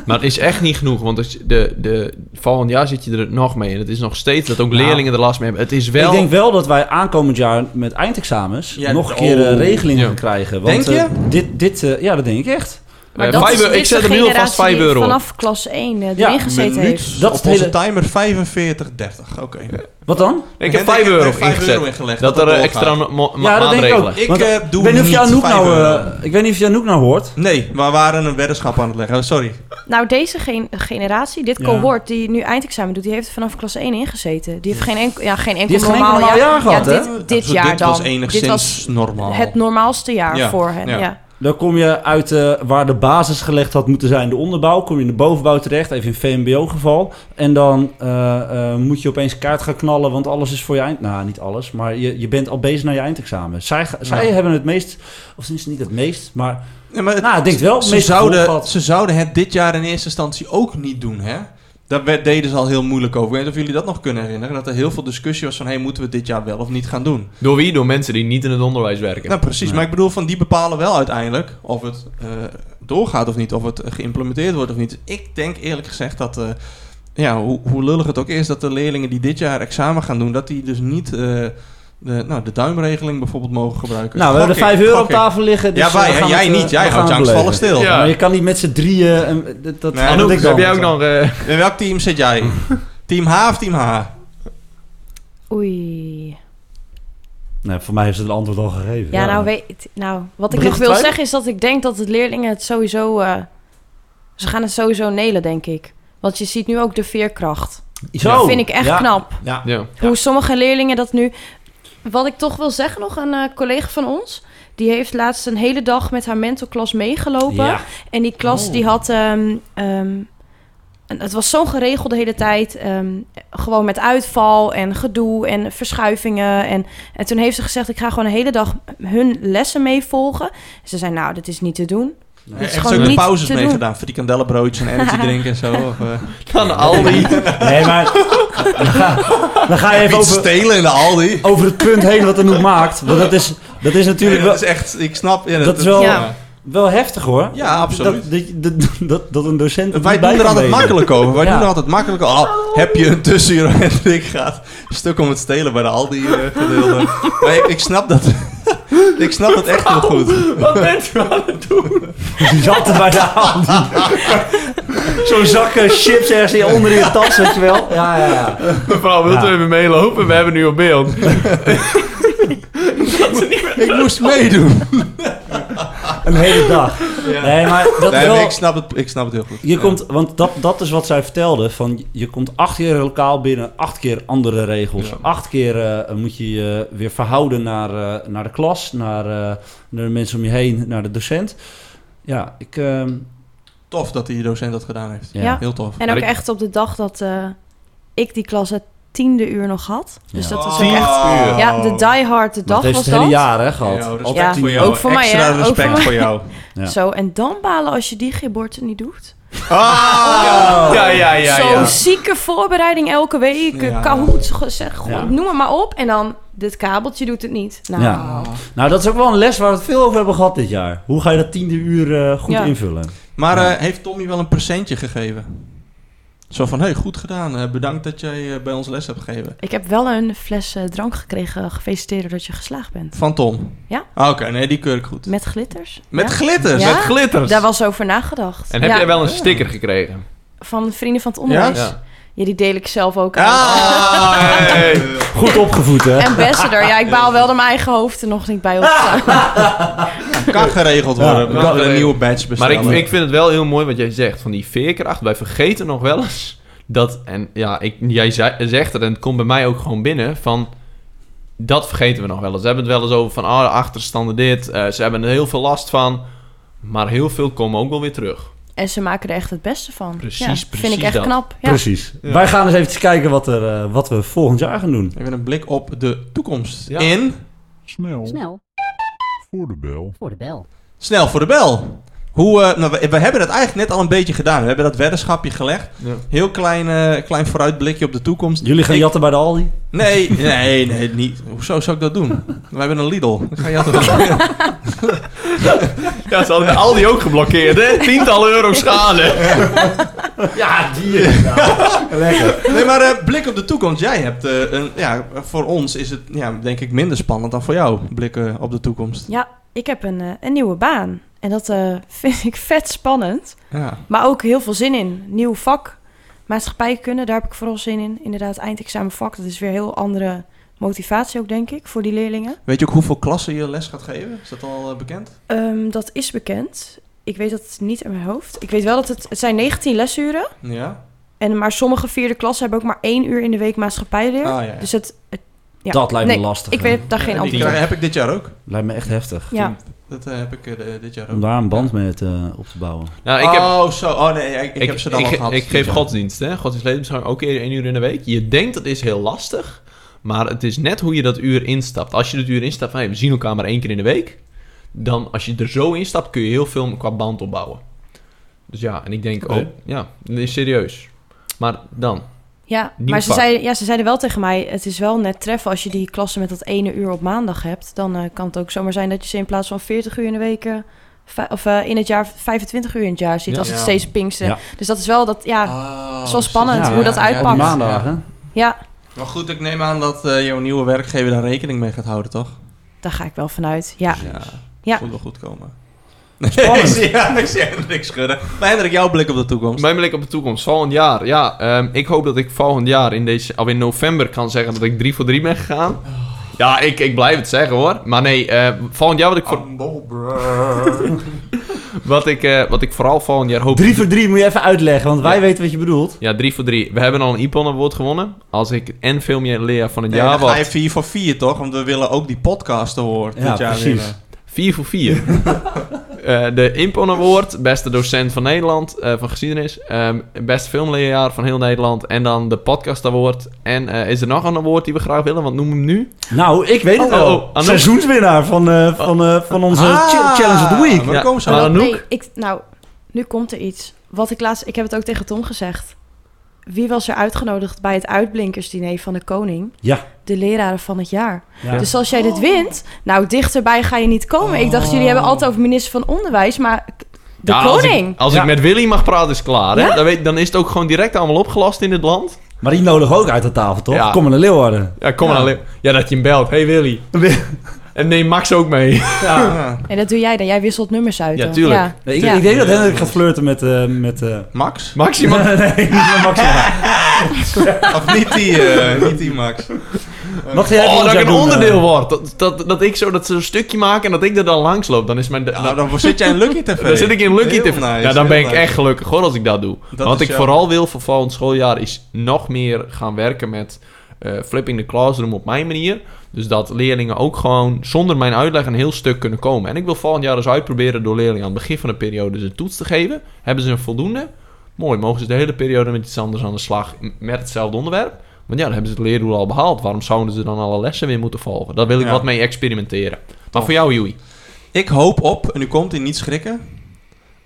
maar het is echt niet genoeg. Want als de, de, volgend jaar zit je er nog mee. En het is nog steeds dat ook Nou, leerlingen er last mee hebben. Het is wel... Ik denk wel dat wij aankomend jaar met eindexamens Ja, nog een keer eh, oh. regelingen Ja. krijgen. Want, Denk je? eh, dit, dit, eh, ja, dat denk ik echt. Maar Eh, dat is, ik zet alvast generatie 5 die euro vanaf klas 1 uh, Ja, erin gezeten Minuut heeft. Dat op hele- timer 45, 30. Oké. Wat dan? Ik heb Hendrik 5 euro ingezet. euro ingelegd. dat er eh, extra Ja, dat denk ik ook. Ik eh, doe ik weet niet of je Anouk vijf nou, eh, ik weet niet of je Anouk nou hoort. Nee, we waren een weddenschap aan het leggen. Oh, Sorry. Nou, deze gen- generatie, dit Ja. cohort die nu eindexamen doet, die heeft vanaf klas 1 ingezeten. Die heeft geen enkel, ja, geen enkel normaal, jaar gehad, ja, dit, dit jaar dit dan. was enigszins dit was normaal. het normaalste jaar Ja, voor hen. ja. Dan kom je uit eh, waar de basis gelegd had moeten zijn, de onderbouw. Kom je in de bovenbouw terecht, even in VMBO-geval. En dan eh, eh, moet je opeens kaart gaan knallen, want alles is voor je eind... Nou, niet alles, maar je, je bent al bezig naar je eindexamen. Zij, zij hebben het meest... Of het niet het meest, maar... Ja, maar het- Nou, ik denk wel, ze, zouden, ze zouden het dit jaar in eerste instantie ook niet doen, hè? Daar werd, deden ze al heel moeilijk over. Ik weet niet of jullie dat nog kunnen herinneren. Dat er heel veel discussie was van... Hey, moeten we dit jaar wel of niet gaan doen? Door wie? Door mensen die niet in het onderwijs werken. Nou, precies. Nee. Maar ik bedoel, van die bepalen wel uiteindelijk... of het eh, doorgaat of niet. Of het geïmplementeerd wordt of niet. Ik denk eerlijk gezegd dat... eh, ja, hoe, hoe lullig het ook is... dat de leerlingen die dit jaar examen gaan doen... dat die dus niet... eh, de, nou, de duimregeling bijvoorbeeld mogen gebruiken. Nou, we hebben Gok er ik, 5 euro op tafel liggen. Dus ja, wij, gaan jij het, eh, niet. Jij houdt je angstvallig beleven. stil. Ja. Maar je kan niet met z'n drieën... en dat, dat, Nee, dat Anouk, heb jij ook nog... eh, In welk team zit jij? team H of team H? Oei. Nee, voor mij is het een antwoord al gegeven. Ja, nou, weet, nou, wat ik nog wil zeggen is dat ik denk dat het leerlingen het sowieso... eh, ze gaan het sowieso nelen, denk ik. Want je ziet nu ook de veerkracht. Zo. Dat vind ik echt Ja. knap. Ja. ja. Hoe sommige leerlingen dat nu... Wat ik toch wil zeggen nog, een eh, collega van ons... die heeft laatst een hele dag met haar mentorklas meegelopen. Ja. En die klas Oh. die had... en het was zo geregeld de hele tijd. ehm, gewoon met uitval en gedoe en verschuivingen. En, en toen heeft ze gezegd... ik ga gewoon een hele dag hun lessen meevolgen. Ze zei, nou, dat is niet te doen. Nee. Ook de pauzes meegedaan? Frikandellenbroodjes en energy drinken en zo? Of, eh, Van de Aldi. Nee, maar dan ga, dan ga je even over, stelen in de Aldi? over het punt heen wat Anouk maakt. Want dat is, dat is natuurlijk Nee, wel, dat is echt, ik snap. Ja, Dat is wel- Ja. wel heftig hoor. Ja, absoluut. Dat, dat, dat, dat, dat een docent... Wij doen er altijd makkelijk over. Wij Ja. doen er altijd makkelijk over. Al heb je een tussenuur en ik gaat stuk om het stelen bij de Aldi eh, gedeelte. Maar ik, ik snap dat. Ik snap dat echt heel goed. Wat bent u aan het doen? Die zat er bij de hand. Zo'n zak eh, chips ergens onder in je tas, weet je wel. Ja, ja, ja. Mevrouw, wilt u even meelopen? We hebben nu op beeld. Ik moest meedoen. Een hele dag. Nee, maar dat Nee, wel... nee, ik, snap het, ik snap het heel goed. Je komt, want dat, dat is wat zij vertelde. Van, je komt acht keer lokaal binnen, acht keer andere regels. Ja. Acht keer eh, moet je je weer verhouden naar, eh, naar de klas, naar, eh, naar de mensen om je heen, naar de docent. Ja, ik... ehm, Tof dat die docent dat gedaan heeft. ja. Ja. Heel tof. En ook echt op de dag dat eh, ik die klas het tiende uur nog gehad. Dus Ja. dat was Oh. ook echt... uur. Ja, de die hard de Dat dag heeft was het hele dat. jaar hè, gehad. Ja, respect Ja, voor jou. ook voor mij, Extra hè? Ook voor respect mij. voor jou. Ja. Zo, en dan balen als je die geboorte niet doet. Ah! Ja, ja, ja, Zo ja. zieke voorbereiding elke week. Ja. Kahoot, zeg, gewoon, Ja. noem het maar op. En dan, dit kabeltje doet het niet. Nou, Ja. Nou, dat is ook wel een les waar we het veel over hebben gehad dit jaar. Hoe ga je dat tiende uur eh, goed Ja. invullen? Maar Ja. eh, heeft Tommy wel een presentje gegeven? Zo van, hey, goed gedaan. Eh, bedankt dat jij eh, bij ons les hebt gegeven. ik heb wel een fles eh, drank gekregen. Gefeliciteerd dat je geslaagd bent. Van Tom? Ja. Ah, Oké, nee, die keur ik goed. Met glitters. Met Ja? glitters? Ja. Met glitters. Daar was over nagedacht. En heb Ja, jij wel een sticker gekregen? Van vrienden van het onderwijs. Ja? Ja. die deel ik zelf ook aan. Ah, hey. Goed opgevoed, hè? Ambassador. Ja, ik baal wel dat mijn eigen hoofd er nog niet bij op. Kan geregeld Ja, worden. We kan gaan een nieuwe badge Maar ik, bestellen. ik vind het wel heel mooi wat jij zegt van die veerkracht. Wij vergeten nog wel eens dat, en ja, ik, jij zegt het en het komt bij mij ook gewoon binnen van. Dat vergeten we nog wel eens. We hebben het wel eens over van, ah, de achterstanden dit. eh, ze hebben er heel veel last van. Maar heel veel komen ook wel weer terug. En ze maken er echt het beste van. Precies, ja, Vind precies ik echt dat. knap. Ja. Precies. Ja. Wij gaan eens even kijken wat, er, eh, wat we volgend jaar gaan doen. Even een blik op de toekomst. Ja. In... Snel Snel voor de bel. voor de bel. Snel voor de bel. Hoe, eh, nou, we, we hebben het eigenlijk net al een beetje gedaan. We hebben dat weddenschapje gelegd. Ja. Heel klein, eh, klein vooruitblikje op de toekomst. Jullie gaan Ik- jatten bij de Aldi? Nee, nee, nee, niet. Hoezo zou ik dat doen? We hebben een Lidl. Ik ga jatten. Ja, ze hadden al die ook geblokkeerd, hè? Tientallen euro schade. Ja, die. Lekker. Nee, maar eh, blik op de toekomst. Jij hebt, eh, een, ja, voor ons is het ja, denk ik minder spannend dan voor jou. Blikken op de toekomst. Ja, ik heb een, eh, een nieuwe baan. En dat eh, vind ik vet spannend. Ja. Maar ook heel veel zin in. Nieuw vak, maatschappijkunde, daar heb ik vooral zin in. Inderdaad, eindexamen vak, dat is weer heel andere motivatie ook, denk ik, voor die leerlingen. Weet je ook hoeveel klassen je les gaat geven? Is dat al eh, bekend? Ehm, dat is bekend. Ik weet dat niet in mijn hoofd. Ik weet wel dat het, het zijn 19 lesuren. Ja. En maar sommige vierde klassen hebben ook maar één uur in de week maatschappijleer. Ah, ja, ja. Dus het, het- ja. Dat lijkt me Nee, lastig. ik weet daar geen antwoord op. heb ik dit jaar ook. Lijkt me echt heftig. Ja, Dat eh, heb ik eh, dit jaar Om ook. daar een band mee te, op te bouwen. Nou, ik heb, Oh, zo. Oh nee, ik, ik, heb ze dan ik, al ge- gehad. Ik geef godsdienst, hè. Godsdienst levensgang ook één uur in de week. Je denkt dat is heel lastig, maar het is net hoe je dat uur instapt. Als je het uur instapt van, hey, we zien elkaar maar één keer in de week, dan als je er zo instapt, kun je heel veel qua band opbouwen. Dus ja, en ik denk ook, ja, dat is serieus. Maar dan, ja Nieuw maar ze ja, ze zeiden wel tegen mij... het is wel net treffen als je die klassen met dat ene uur op maandag hebt. Dan eh, kan het ook zomaar zijn dat je ze in plaats van 40 uur in de week... eh, of eh, in het jaar 25 uur in het jaar ziet, Ja. als het Ja. steeds pinkste. Ja. Dus dat is wel dat, ja, Oh, is wel spannend Ja, hoe dat ja, uitpakt. maandagen. ja, Maar goed, ik neem aan dat eh, jouw nieuwe werkgever daar rekening mee gaat houden, toch? daar ga ik wel vanuit. Ja, Ja. Ja. Moet wel goed komen. Spannend. ik zie, ja, ik zie Hendrik schudden. Maar Hendrik, jouw blik op de toekomst. mijn blik op de toekomst, volgend jaar. Ja, ehm, ik hoop dat ik volgend jaar in deze, al in november kan zeggen dat ik 3 voor 3 ben gegaan. Ja, ik, ik blijf het zeggen hoor. Maar nee, eh, volgend jaar wat ik, voor, wat, ik, eh, wat ik vooral volgend jaar hoop... Drie voor drie moet je even uitleggen, want wij Ja. weten wat je bedoelt. Ja, 3 voor 3. We hebben al een Ipon Award gewonnen. Als ik en veel meer leer van het Nee, jaar dan ga word. je 4 voor 4, toch? Want we willen ook die podcast award Ja, dit jaar precies. winnen. 4 voor 4. Eh, de Impon Award, beste docent van Nederland, eh, van geschiedenis. Ehm, beste filmleerjaar van heel Nederland. En dan de podcast award. En eh, is er nog een award die we graag willen? Want noem hem nu. Nou, ik weet het Oh, wel. oh, Anouk. Seizoenswinnaar van, eh, van, eh, van onze Ah, Ch- Challenge of the Week. Ja, dan komen nee, ik, nou, nu komt er iets. Wat ik laatst, ik heb het ook tegen Tom gezegd. Wie was er uitgenodigd bij het uitblinkersdiner van de koning? Ja. De leraren van het jaar. Ja. Dus als jij dit wint, nou dichterbij ga je niet komen. Ik dacht, jullie hebben altijd over minister van Onderwijs, maar de Ja, als koning. ik, als Ja. ik met Willy mag praten is het klaar. Hè? Ja? Dan, weet, dan is het ook gewoon direct allemaal opgelast in het land. Maar die nodigen ook uit de tafel, toch? Ja. Kom maar naar Leeuwarden. Ja, kom Ja. maar alleen. Ja, dat je hem belt. Hey Willy. En neem Max ook mee. Ja. En dat doe jij dan. Jij wisselt nummers uit. Ja, dan. tuurlijk. Ja. Nee, ik, Ja. ik denk dat Hendrik gaat flirten met... eh met eh, Max? Maxima. nee, niet met Maxima. Of niet die, eh, niet die Max? Wat ga jij Oh, dat ik een doen, onderdeel word. Dat, dat, dat ik zo dat zo'n stukje maak en dat ik er dan langs loop. Dan is mijn... Nou, dan zit jij in Lucky TV. Dan zit ik in Lucky TV. nice, ja, dan ben ik nice. echt gelukkig hoor als ik dat doe. Dat Wat ik jou- vooral wil voor volgend schooljaar is nog meer gaan werken met eh, flipping the classroom op mijn manier. Dus dat leerlingen ook gewoon zonder mijn uitleg een heel stuk kunnen komen. En ik wil volgend jaar eens uitproberen door leerlingen aan het begin van de periode een toets te geven. Hebben ze een voldoende? Mooi, mogen ze de hele periode met iets anders aan de slag met hetzelfde onderwerp. Want ja, dan hebben ze het leerdoel al behaald. Waarom zouden ze dan alle lessen weer moeten volgen? Daar wil ik Ja. wat mee experimenteren. Maar Tof. voor jou, Joey? Ik hoop op, en u komt in niet schrikken,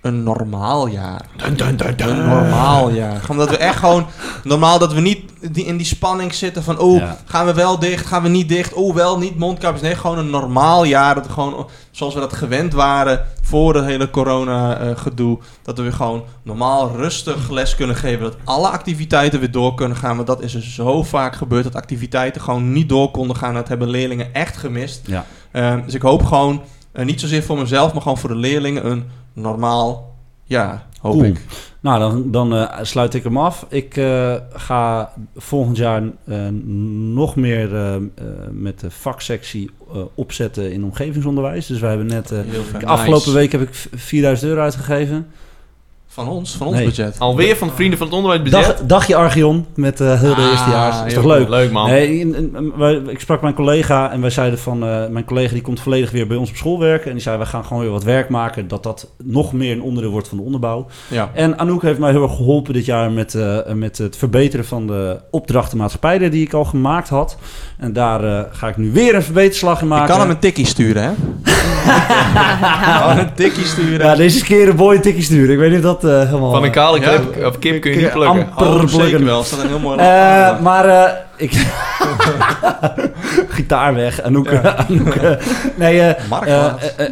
een normaal jaar. Dun, dun, dun, dun. Een normaal jaar. Gewoon dat we echt gewoon, normaal dat we niet die, in die spanning zitten van, oh, Ja. gaan we wel dicht, gaan we niet dicht, oh, wel niet mondkapjes. Nee, gewoon een normaal jaar. Dat we gewoon, zoals we dat gewend waren voor het hele corona-gedoe, dat we weer gewoon normaal rustig les kunnen geven. Dat alle activiteiten weer door kunnen gaan. Want dat is er zo vaak gebeurd, dat activiteiten gewoon niet door konden gaan. Dat hebben leerlingen echt gemist. Ja. Ehm, dus ik hoop gewoon, eh, niet zozeer voor mezelf, maar gewoon voor de leerlingen, een normaal jaar, hoop Cool. ik. Nou, dan, dan eh, sluit ik hem af. Ik eh, ga volgend jaar nog meer met de vaksectie opzetten in omgevingsonderwijs. Dus wij hebben net... Afgelopen week heb ik v- 4000 euro uitgegeven. Van ons, van ons Nee. budget. Alweer van Vrienden van het Onderwijs bezet? Dag, dagje Archeon met eh heel de Ah, eerstejaars. Is toch leuk? Leuk, man. Nee, in- in- wij- ik sprak mijn collega en wij zeiden van... eh, mijn collega die komt volledig weer bij ons op school werken. En die zei, we gaan gewoon weer wat werk maken. Dat dat nog meer een onderdeel wordt van de onderbouw. Ja. En Anouk heeft mij heel erg geholpen dit jaar met, eh, met het verbeteren van de opdrachtenmaatschappijen die ik al gemaakt had. En daar eh, ga ik nu weer een verbeterslag in Ik maken. kan hem een tikkie sturen, hè? Kan een tikkie sturen. Ja, deze keer een boy tikkie sturen. Ik weet niet of dat eh, helemaal... Van een kale Ja. clip of Kim kun je niet plukken. amper Oh, zeker plukken. wel. Staat een heel mooi Eh, maar eh, ik... Gitaar weg. Anouk. Anouk eh, nee,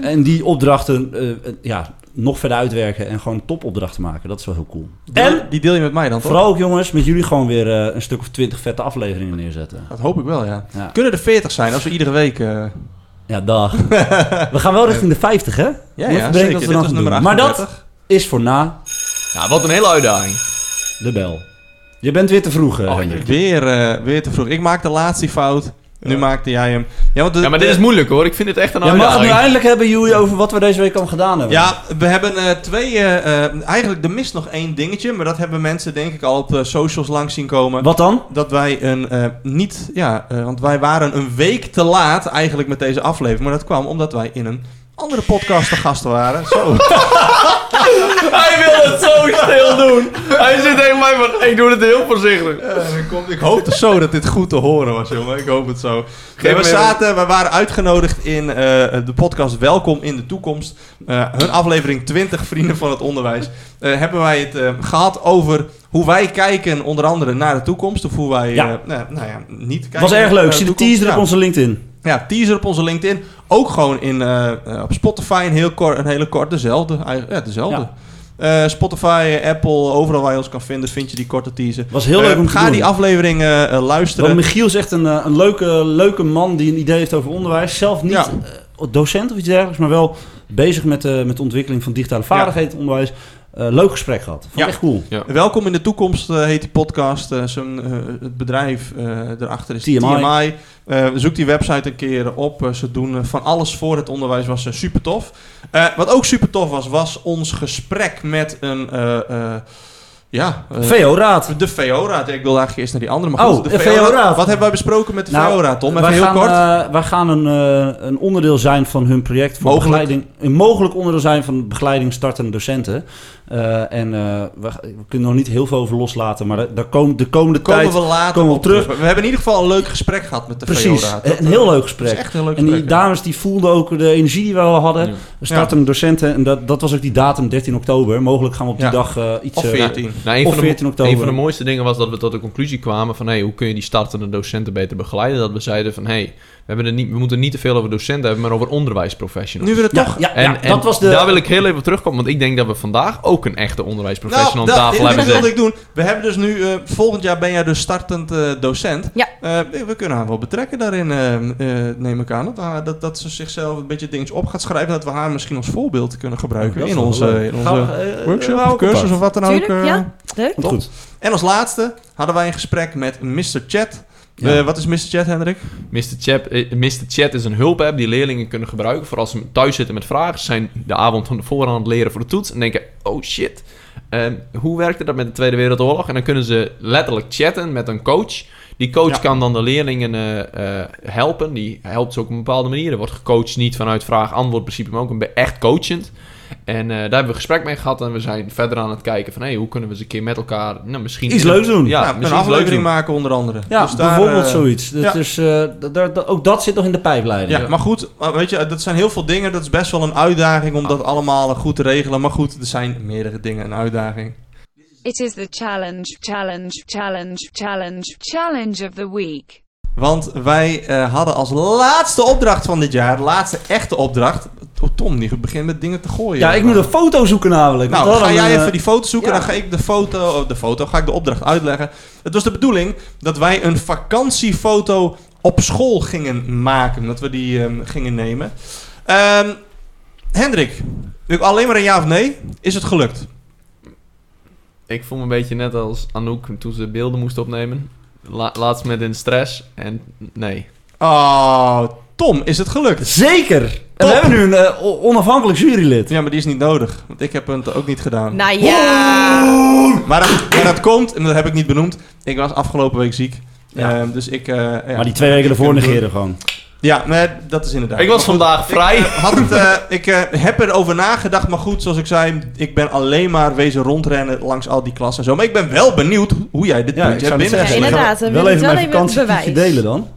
en die opdrachten ja, nog verder uitwerken en gewoon topopdrachten maken. Dat is wel heel cool. Deel- en die deel je met mij dan, toch? vooral ook jongens, met jullie gewoon weer een stuk of twintig vette afleveringen neerzetten. Dat hoop ik wel, ja. Ja, Kunnen er 40 zijn als we iedere week... eh, ja dag. we gaan wel richting de 50 hè? Ja, ja, zeker. wat we Dit gaan nummer. Maar dat 38. is voor na Ja, wat een hele uitdaging. de bel. Je bent weer te vroeg, eh, Oh. Weer, eh, weer te vroeg. Ik maakte laatst die fout. Nu maakte jij hem. Ja, want de- Ja, maar dit is moeilijk hoor. Ik vind het echt een Jij mag het nu uitdaging. eindelijk hebben, Joey, over wat we deze week al gedaan hebben. Ja, we hebben eh, twee... eh, eh, eigenlijk, er mist nog één dingetje. Maar dat hebben mensen denk ik al op socials langs zien komen. Wat dan? Dat wij een eh, niet... Ja, eh, want wij waren een week te laat eigenlijk met deze aflevering. Maar dat kwam omdat wij in een andere podcast te gast waren. Zo. Hij wil het zo stil doen. Hij zit tegen mij van, ik doe het heel voorzichtig. Eh, dan komt- ik hoopte zo dat dit goed te horen was, jongen. Ik hoop het zo. Nee, we, zaten, we waren uitgenodigd in eh, de podcast Welkom in de Toekomst. Eh, hun aflevering 20, Vrienden van het Onderwijs. Eh, hebben wij het eh, gehad over hoe wij kijken, onder andere naar de toekomst. Of hoe wij, Ja. nou, nou ja, niet kijken. was erg leuk. Zie de teaser Ja. op onze LinkedIn. Ja, teaser op onze LinkedIn. Ook gewoon in, eh, eh, op Spotify een, heel kort, een hele kort, dezelfde. Ja, dezelfde. Eh, Spotify, Apple, overal waar je ons kan vinden, vind je die korte teaser. Was heel leuk om Ga doen. die aflevering luisteren. Want Michiel is echt een, een leuke, leuke man die een idee heeft over onderwijs. Zelf niet Ja. docent of iets dergelijks, maar wel bezig met, met de ontwikkeling van digitale vaardigheden onderwijs. Eh, leuk gesprek gehad. Vond ik Ja. echt cool. Welkom in de toekomst eh, heet die podcast. Eh, zijn, eh, het bedrijf eh, erachter is TMI. TMI. Eh, zoek die website een keer op. Ze doen van alles voor het onderwijs. Was super tof. Eh, wat ook super tof was, was ons gesprek met een. Ja, eh, VO-raad. de VO-raad. Ik wil eigenlijk eerst naar die andere. Maar Oh, goed, de VO-raad. Wat hebben wij besproken met de Nou, VO-raad, Tom? Even heel gaan, kort. eh, wij gaan een, eh, een onderdeel zijn van hun project voor Mogelijk. begeleiding. Een mogelijk onderdeel zijn van begeleiding startende docenten. En we, we kunnen nog niet heel veel over loslaten, maar daar- komen de komende komen tijd. we later komen we op terug. terug. We hebben in ieder geval een leuk gesprek gehad met de Precies, VO-raad. een heel leuk gesprek. echt heel leuk En die ja. dames die voelden ook de energie die we al hadden. Ja. We starten docenten en dat, dat was ook die datum 13 oktober. Mogelijk gaan we op die Ja. dag iets... Of eh, 14. Nou, een, Of van de, 14 oktober. een van de mooiste dingen was dat we tot de conclusie kwamen van... Hey, hoe kun je die startende docenten beter begeleiden? Dat we zeiden van... Hey, hebben er niet, we moeten niet te veel over docenten hebben, maar over onderwijsprofessionals. Nu we het ja, toch... ja, En, ja, en dat was de... daar wil ik heel even op terugkomen, want ik denk dat we vandaag ook een echte onderwijsprofessional Nou, aan dat, tafel dat hebben wilde zitten. ik doen. We hebben dus nu, eh, volgend jaar ben jij dus startend eh, docent. Ja. Eh, we kunnen haar wel betrekken daarin, eh, eh, neem ik aan. Dat, haar- dat, dat ze zichzelf een beetje dingetjes op gaat schrijven. Dat we haar misschien als voorbeeld kunnen gebruiken Dat in onze, in onze workshop of cursus of wat dan ook. Tuurlijk, eh. ja. Leuk. Goed. En als laatste hadden wij een gesprek met Mr. Chat. Ja. Eh, wat is Mr. Chat, Hendrik? Mr. Chat, eh, Mr. Chat is een hulpapp die leerlingen kunnen gebruiken voor als ze thuis zitten met vragen. Ze zijn de avond van aan het leren voor de toets en denken, oh shit, ehm, hoe werkte dat met de Tweede Wereldoorlog? En dan kunnen ze letterlijk chatten met een coach. Die coach Ja. kan dan de leerlingen eh, eh, helpen. Die helpt ze ook op een bepaalde manier. Er wordt gecoacht niet vanuit vraag-antwoord principe, maar ook een echt coachend. En eh, daar hebben we een gesprek mee gehad. En we zijn verder aan het kijken van... Hey, hoe kunnen we eens een keer met elkaar... Nou, misschien Iets leuks doen. Ja, Ja, misschien een iets leuks aflevering doen. maken onder andere. Ja, Dus daar, bijvoorbeeld eh, zoiets. Dat ja. is, eh, ook dat zit nog in de pijpleiding. Ja, maar goed, maar weet je, dat zijn heel veel dingen. Dat is best wel een uitdaging om dat allemaal goed te regelen. Maar goed, er zijn meerdere dingen een uitdaging. It is the challenge, challenge, challenge, challenge, challenge of the week. Want wij eh, hadden als laatste opdracht van dit jaar, de laatste echte opdracht. Oh, Tom, die begint met dingen te gooien. Ja, ik moet een foto zoeken namelijk. Nou, ga jij eh, even die foto zoeken, ja. dan ga ik de foto, de foto, ga ik de opdracht uitleggen. Het was de bedoeling dat wij een vakantiefoto op school gingen maken, dat we die ehm, gingen nemen. Ehm, Hendrik, alleen maar een ja of nee? Is het gelukt? Ik voel me een beetje net als Anouk toen ze beelden moest opnemen. La- laatst met in stress. En nee. Oh, Tom, is het gelukt? Zeker! Top. we hebben nu een eh, onafhankelijk jurylid. Ja, maar die is niet nodig, want ik heb het ook niet gedaan. Nou ja. Maar, dat, maar dat komt, en dat heb ik niet benoemd, ik was afgelopen week ziek. Ja. Ehm, dus ik... eh, ja, Maar die twee weken ervoor negeren gewoon. Ja, nee, dat is inderdaad. Ik was Maar vandaag vrij. Ik, eh, had het, eh, ik eh, heb erover nagedacht, maar goed, zoals ik zei, ik ben alleen maar wezen rondrennen langs al die klassen en zo. Maar ik ben wel benieuwd hoe jij dit Ja, puntje ik zou hebt binnen. Ja, inderdaad, dan wel wil ik even wel mijn even bewijs. delen dan.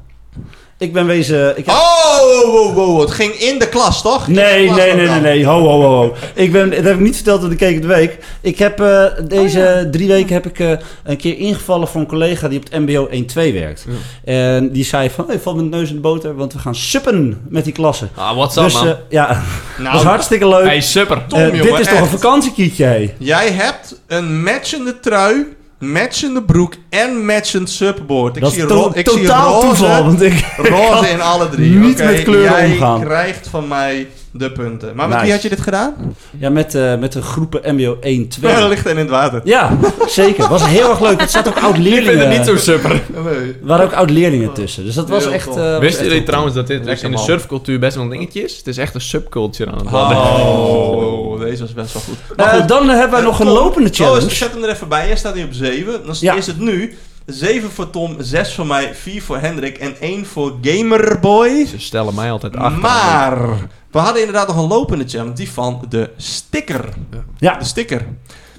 Ik ben wezen... Ik heb... Oh, wow, wow, wow, het ging in de klas, toch? Nee, klas nee, nee, nee, nee. Ho, ho, ho, ho. Ik ben, dat heb ik niet verteld in de Keek op de Week. Ik heb eh, deze drie weken heb ik, eh, een keer ingevallen voor een collega die op het MBO 1-2 werkt. En die zei van, hey, val met de neus in de boter, want we gaan suppen met die klassen. Ah, what's up, Dus man? eh, ja, Nou, dat is hartstikke leuk. hey, super. Tom, jongen, dit is toch een vakantiekietje, hé. Jij hebt een matchende trui, matchende broek en matchend subboard. Ik Dat zie, ro ik zie totaal roze, toeval, want ik... roze in alle drie. niet Oké, met kleuren jij omgaan. krijgt van mij de punten. Maar met Nice. wie had je dit gedaan? Ja, met, eh, met de groepen MBO 1-2. Ja, ligt en in het water. Ja, zeker. was heel erg leuk. Het zat ook Ik vind oud-leerlingen. het niet zo super. Nee. Er waren ook oud-leerlingen tussen. Dus dat was Heel echt... eh, Wisten jullie trouwens dat dit dus in de surfcultuur best wel een dingetje is? Het is echt een subculture aan het worden. Oh, deze was best wel goed. Eh, dan hebben wij nog een lopende Oh, challenge. dus zet hem er even bij. Jij staat hier op 7. Dan Ja. is het nu 7 voor Tom, 6 voor mij, 4 voor Hendrik en 1 voor Gamerboy. Ze stellen mij altijd achter. Maar we hadden inderdaad nog een lopende challenge, die van de sticker. Ja, De sticker.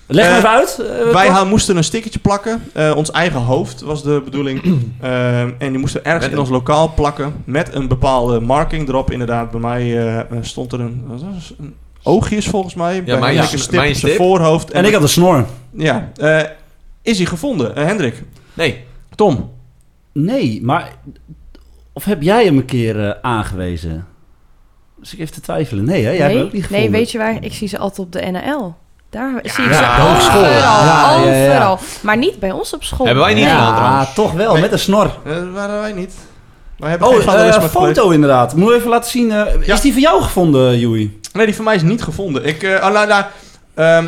leg maar Eh, even uit. Eh, Wij moesten een stickertje plakken. Eh, ons eigen hoofd was de bedoeling. En die moesten we ergens Met in een- ons lokaal plakken. Met een bepaalde marking erop. Inderdaad, bij mij eh, stond er een, een oogjes volgens mij. bij mijn- ja, een stip mijn op zijn voorhoofd. En ik had een snor. Ja, eh, is hij gevonden? Hendrik, Nee. Tom. Nee, maar... Of heb jij hem een keer aangewezen? Dus ik even te twijfelen. Nee, hè? Jij hebt ook niet gevonden. nee, weet je waar? Ik zie ze altijd op de NL. Daar zie ik Ja, ze hogeschool. overal, Ja, ja, ja. overal. Maar niet bij ons op school. Hebben wij niet gedaan Ja, trouwens. toch wel. Nee. Met een snor. Eh, dat waren wij niet. Wij hebben Oh, eh, een gepleegd. foto inderdaad. Moet je even laten zien. eh, Ja. Is die van jou gevonden, Joey? Nee, die van mij is niet gevonden. Ik, eh, oh, nou, nou, ehm,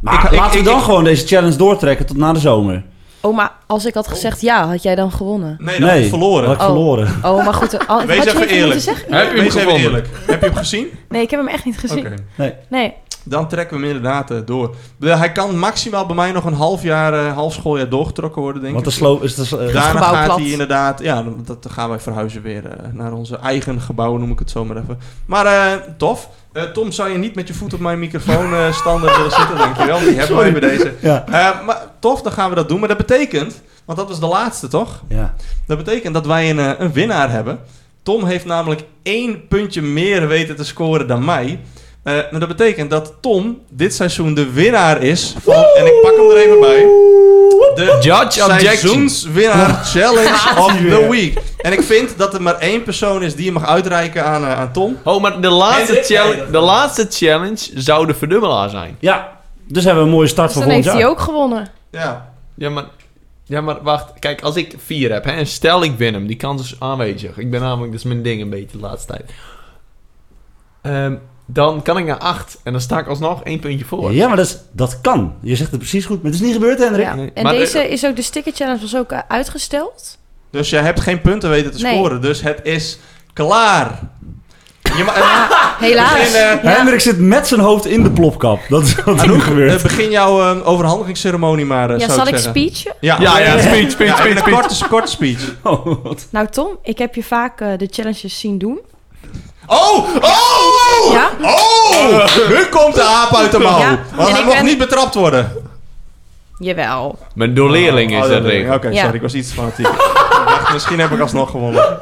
Maar Ik- laten ik- we dan ik- gewoon deze challenge doortrekken tot na de zomer. Oh, maar als ik had gezegd ja, had jij dan gewonnen? nee, dat heb ik verloren. had ik Oh. verloren. Oh, maar goed. Al, Wees had je even eerlijk. Heb je hem Wees even eerlijk. Heb je hem gezien? Nee, ik heb hem echt niet gezien. Oké. Nee. Nee. Dan trekken we hem inderdaad eh, door. De- hij kan maximaal bij mij nog een half jaar, eh, half schooljaar doorgetrokken worden, denk Want de ik. sloop is... Eh, Daarna gebouw gaat plat. hij inderdaad, ja, dan- dat, dan gaan wij verhuizen weer eh, naar onze eigen gebouw, noem ik het zo maar even. Maar eh, tof. Eh, Tom, zou je niet met je voet op mijn microfoon eh stander willen zitten? Dankjewel, die hebben wij bij deze. ja. Eh, maar tof, dan gaan we dat doen. Maar dat betekent, want dat was de laatste toch? ja. Dat betekent dat wij een, een winnaar hebben. Tom heeft namelijk één puntje meer weten te scoren dan mij. Eh, maar dat betekent dat Tom dit seizoen de winnaar is van... En ik pak hem er even bij. De Judge seizoenswinnaar challenge of the week. En ik vind dat er maar één persoon is die je mag uitreiken aan, eh, aan Tom. Oh, maar de laatste, challenge, de laatste challenge zou de verdubbelaar zijn. Ja. Dus hebben we een mooie start Dus voor dan volgend heeft jaar. hij ook gewonnen. Ja. Ja, maar... Ja, maar wacht. Kijk, als ik vier heb, hè, en stel ik win hem, die kans is aanwezig. Ik ben namelijk, dat is mijn ding een beetje de laatste tijd. Ehm, dan kan ik naar acht en dan sta ik alsnog één puntje voor. Ja, maar dat, is, dat kan. Je zegt het precies goed. Maar het is niet gebeurd, Hendrik. Ja. Nee, En maar de- deze is ook, de sticker challenge was ook eh, uitgesteld. Dus jij hebt geen punten weten te Nee. scoren. Dus het is klaar. Je ma- eh, Helaas. Begin, eh, Ja. Hendrik zit met zijn hoofd in de plopkap. Dat is wat er gebeurt. eh, begin jouw overhandigingsceremonie maar, Ja, zou zal ik zeggen. speechen? Ja, Ja, ja, speech, speech, Ja, speech, een speech. korte, korte speech. Oh, wat. Nou Tom, ik heb je vaak de challenges zien doen. Oh! Oh! Ja? Oh! Nu komt de aap uit de mouw. Ja, Want en hij ik mocht ben- niet betrapt worden. Jawel. Mijn door leerling is Oh, dat regel. Oké, Ja. sorry, ik was iets fanatiek. ik dacht, misschien heb ik alsnog gewonnen.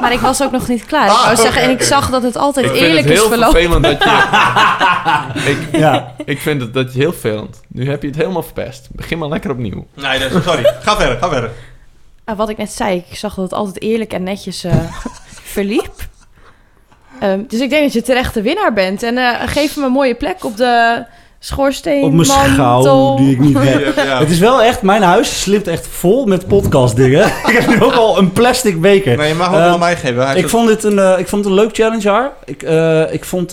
Maar ik was ook nog niet klaar. Ik Ah, wou zeggen, en ik oké. zag dat het altijd Ik vind eerlijk het is heel verlopen. vervelend dat je... ik, Ja. ik vind het dat je heel vervelend. Nu heb je het helemaal verpest. Begin maar lekker opnieuw. Nee, dat- sorry. Ga verder, ga verder. Ah, wat ik net zei, ik zag dat het altijd eerlijk en netjes eh, verliep. Ehm, dus ik denk dat je terecht de winnaar bent. En eh, geef me een mooie plek op de schoorsteen. Op mijn schouw die ik niet heb. Ja. Het is wel echt, mijn huis slipt echt vol met podcastdingen. ik heb nu ook al een plastic beker. Nee, je mag ook Ehm, wel mij geven. Hij Ik vond, dit een, eh, ik vond het een leuk challenge, jaar. Ik, eh, ik vond...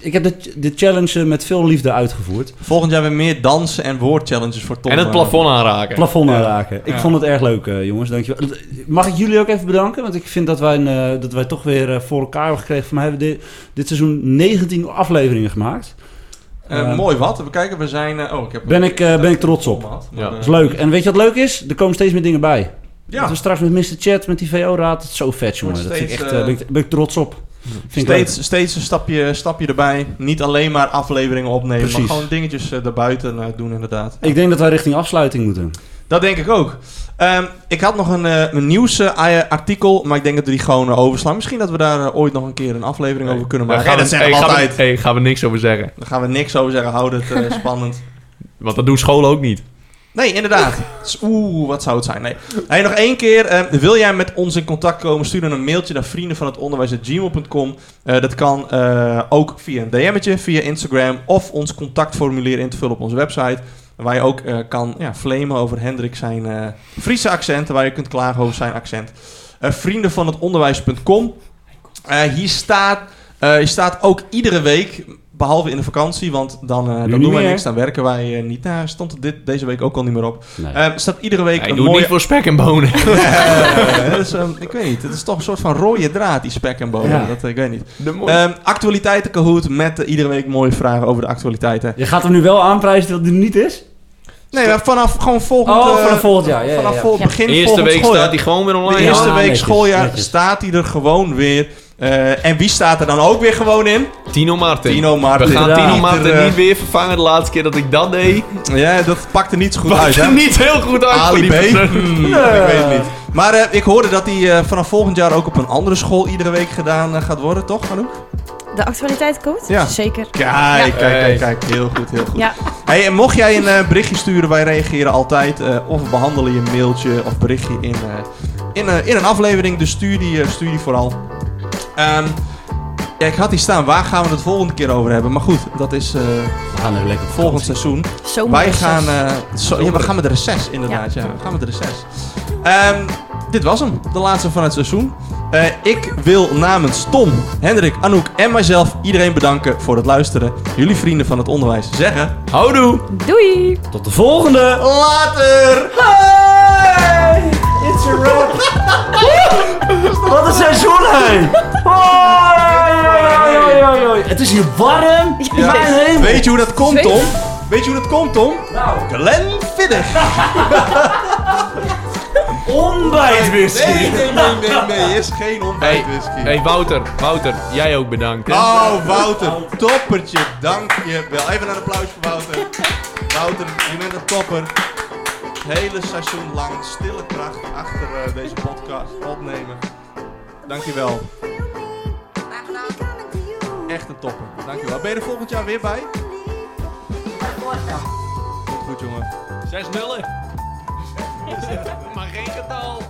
ik heb dit, dit challenge met veel liefde uitgevoerd. Volgend jaar weer meer dansen en woordchallenges voor Tom. en het plafond aanraken. Plafond Ja. aanraken. Ik Ja. vond het erg leuk, eh, jongens. Dankjewel. Mag ik jullie ook even bedanken? Want ik vind dat wij, een, eh, dat wij toch weer eh, voor elkaar hebben gekregen. Voor mij hebben we dit, dit seizoen 19 afleveringen gemaakt. eh, Eh, mooi wat. We kijken, we zijn... eh, oh, ik heb Ben ik, eh, ben ik trots op. Ja. Dat is leuk. En weet je wat leuk is? Er komen steeds meer dingen bij. Ja, Dat we straks met Mr. Chat, met die VO-raad. Dat is zo vet, jongen. Wordt Dat vind ik steeds, echt, ben, ik, ben ik trots op. Vind ik leuk. steeds, steeds een stapje, stapje erbij. Niet alleen maar afleveringen opnemen, Precies. maar gewoon dingetjes eh, daarbuiten eh, doen inderdaad. Ik denk dat wij richting afsluiting moeten. Dat denk ik ook. Ehm, ik had nog een, eh een nieuwsartikel, maar ik denk dat we die gewoon overslaan. Misschien dat we daar ooit nog een keer een aflevering over kunnen maken. Daar Ja, gaan dat we- zeggen gaan we- altijd. hey, gaan we niks over zeggen. Daar gaan we niks over zeggen. Houd het eh, spannend. Want dat doen scholen ook niet. Nee, inderdaad. Oeh, wat zou het zijn? Nee. Hey, nog één keer. eh, wil jij met ons in contact komen? Stuur dan een mailtje naar vrienden van het onderwijs.gmail.com. Eh, dat kan eh, ook via een DM'tje, via Instagram of ons contactformulier in te vullen op onze website. Waar je ook eh, kan ja, flamen over Hendrik zijn Friese accent. Waar je kunt klagen over zijn accent. Vrienden van het onderwijs.com. Hier, staat, hier staat ook iedere week, behalve in de vakantie, want dan, eh, dan doen wij niks, dan werken wij eh, niet. Nou, stond het dit, deze week ook al niet meer op. Nee. Eh, staat iedere week Hij een doet mooie... niet voor spek en bonen. Eh, ehm, ik weet niet, het is toch een soort van rode draad, die spek en bonen. Ja. Dat, ik weet niet. De mooie- Ehm actualiteiten Kahoot met iedere week mooie vragen over de actualiteiten. Je gaat hem nu wel aanprijzen dat het er niet is? Nee, maar vanaf gewoon volgend... Oh, eh, vanaf volgend jaar. Ja, ja, vanaf ja. vol- Ja. begin Eerste volgend week schooljaar. staat hij gewoon weer De online. eerste Ja, week netjes, schooljaar netjes. staat hij er gewoon weer. Eh, en wie staat er dan ook weer gewoon in? Tino Martin. Tino Martin. We gaan. Tino Martin Ieder, eh, niet weer vervangen de laatste keer dat ik dat deed. Ja, dat pakte niet zo goed uit, Pakt hè? er niet heel goed uit voor Ali die B? Hmm, Ik weet het niet. Maar eh, ik hoorde dat hij eh, vanaf volgend jaar ook op een andere school iedere week gedaan gaat worden, toch, Anouk? De actualiteitscode? Ja. Zeker. Kijk, Ja. kijk, kijk, kijk. Heel goed, heel goed. Ja. Hey, en mocht jij een berichtje sturen, wij reageren altijd. eh, of behandelen je een mailtje of berichtje in, eh, in, eh, in een aflevering. Dus stuur die, eh, stuur die vooral. Ehm, ja, ik had hier staan, waar gaan we het volgende keer over hebben? Maar goed, dat is eh, We gaan even lekker volgend seizoen. Zomer Wij gaan, eh, zo, ja, we gaan met de reces, inderdaad. Ja. we gaan met de reces. Ehm, dit was hem, de laatste van het seizoen. Eh, ik wil namens Tom, Hendrik, Anouk en mijzelf iedereen bedanken voor het luisteren. Jullie vrienden van het onderwijs zeggen... Houdoe! Doei! Tot de volgende! Later! Hey! It's a wrap! Wat een seizoen, hé! Het is hier warm! Ja. Mijn hemel. Weet je hoe dat komt. Tom? Weet je hoe dat komt, Tom? Nou, Glenfiddich! ontbijtwhisky! Nee, nee, nee, nee, nee. Is geen ontbijtwhisky. Hey Wouter, Wouter, jij ook bedankt. hè? Oh, Wouter, toppertje, dank je wel. Even een applaus voor Wouter. Wouter, je bent een topper. Het hele seizoen lang stille kracht achter eh, deze podcast opnemen. Dank je wel. Echt een topper. Dank je wel. Ben je er volgend jaar weer bij? Komt goed, jongen. 6 nullen. maar geen getal.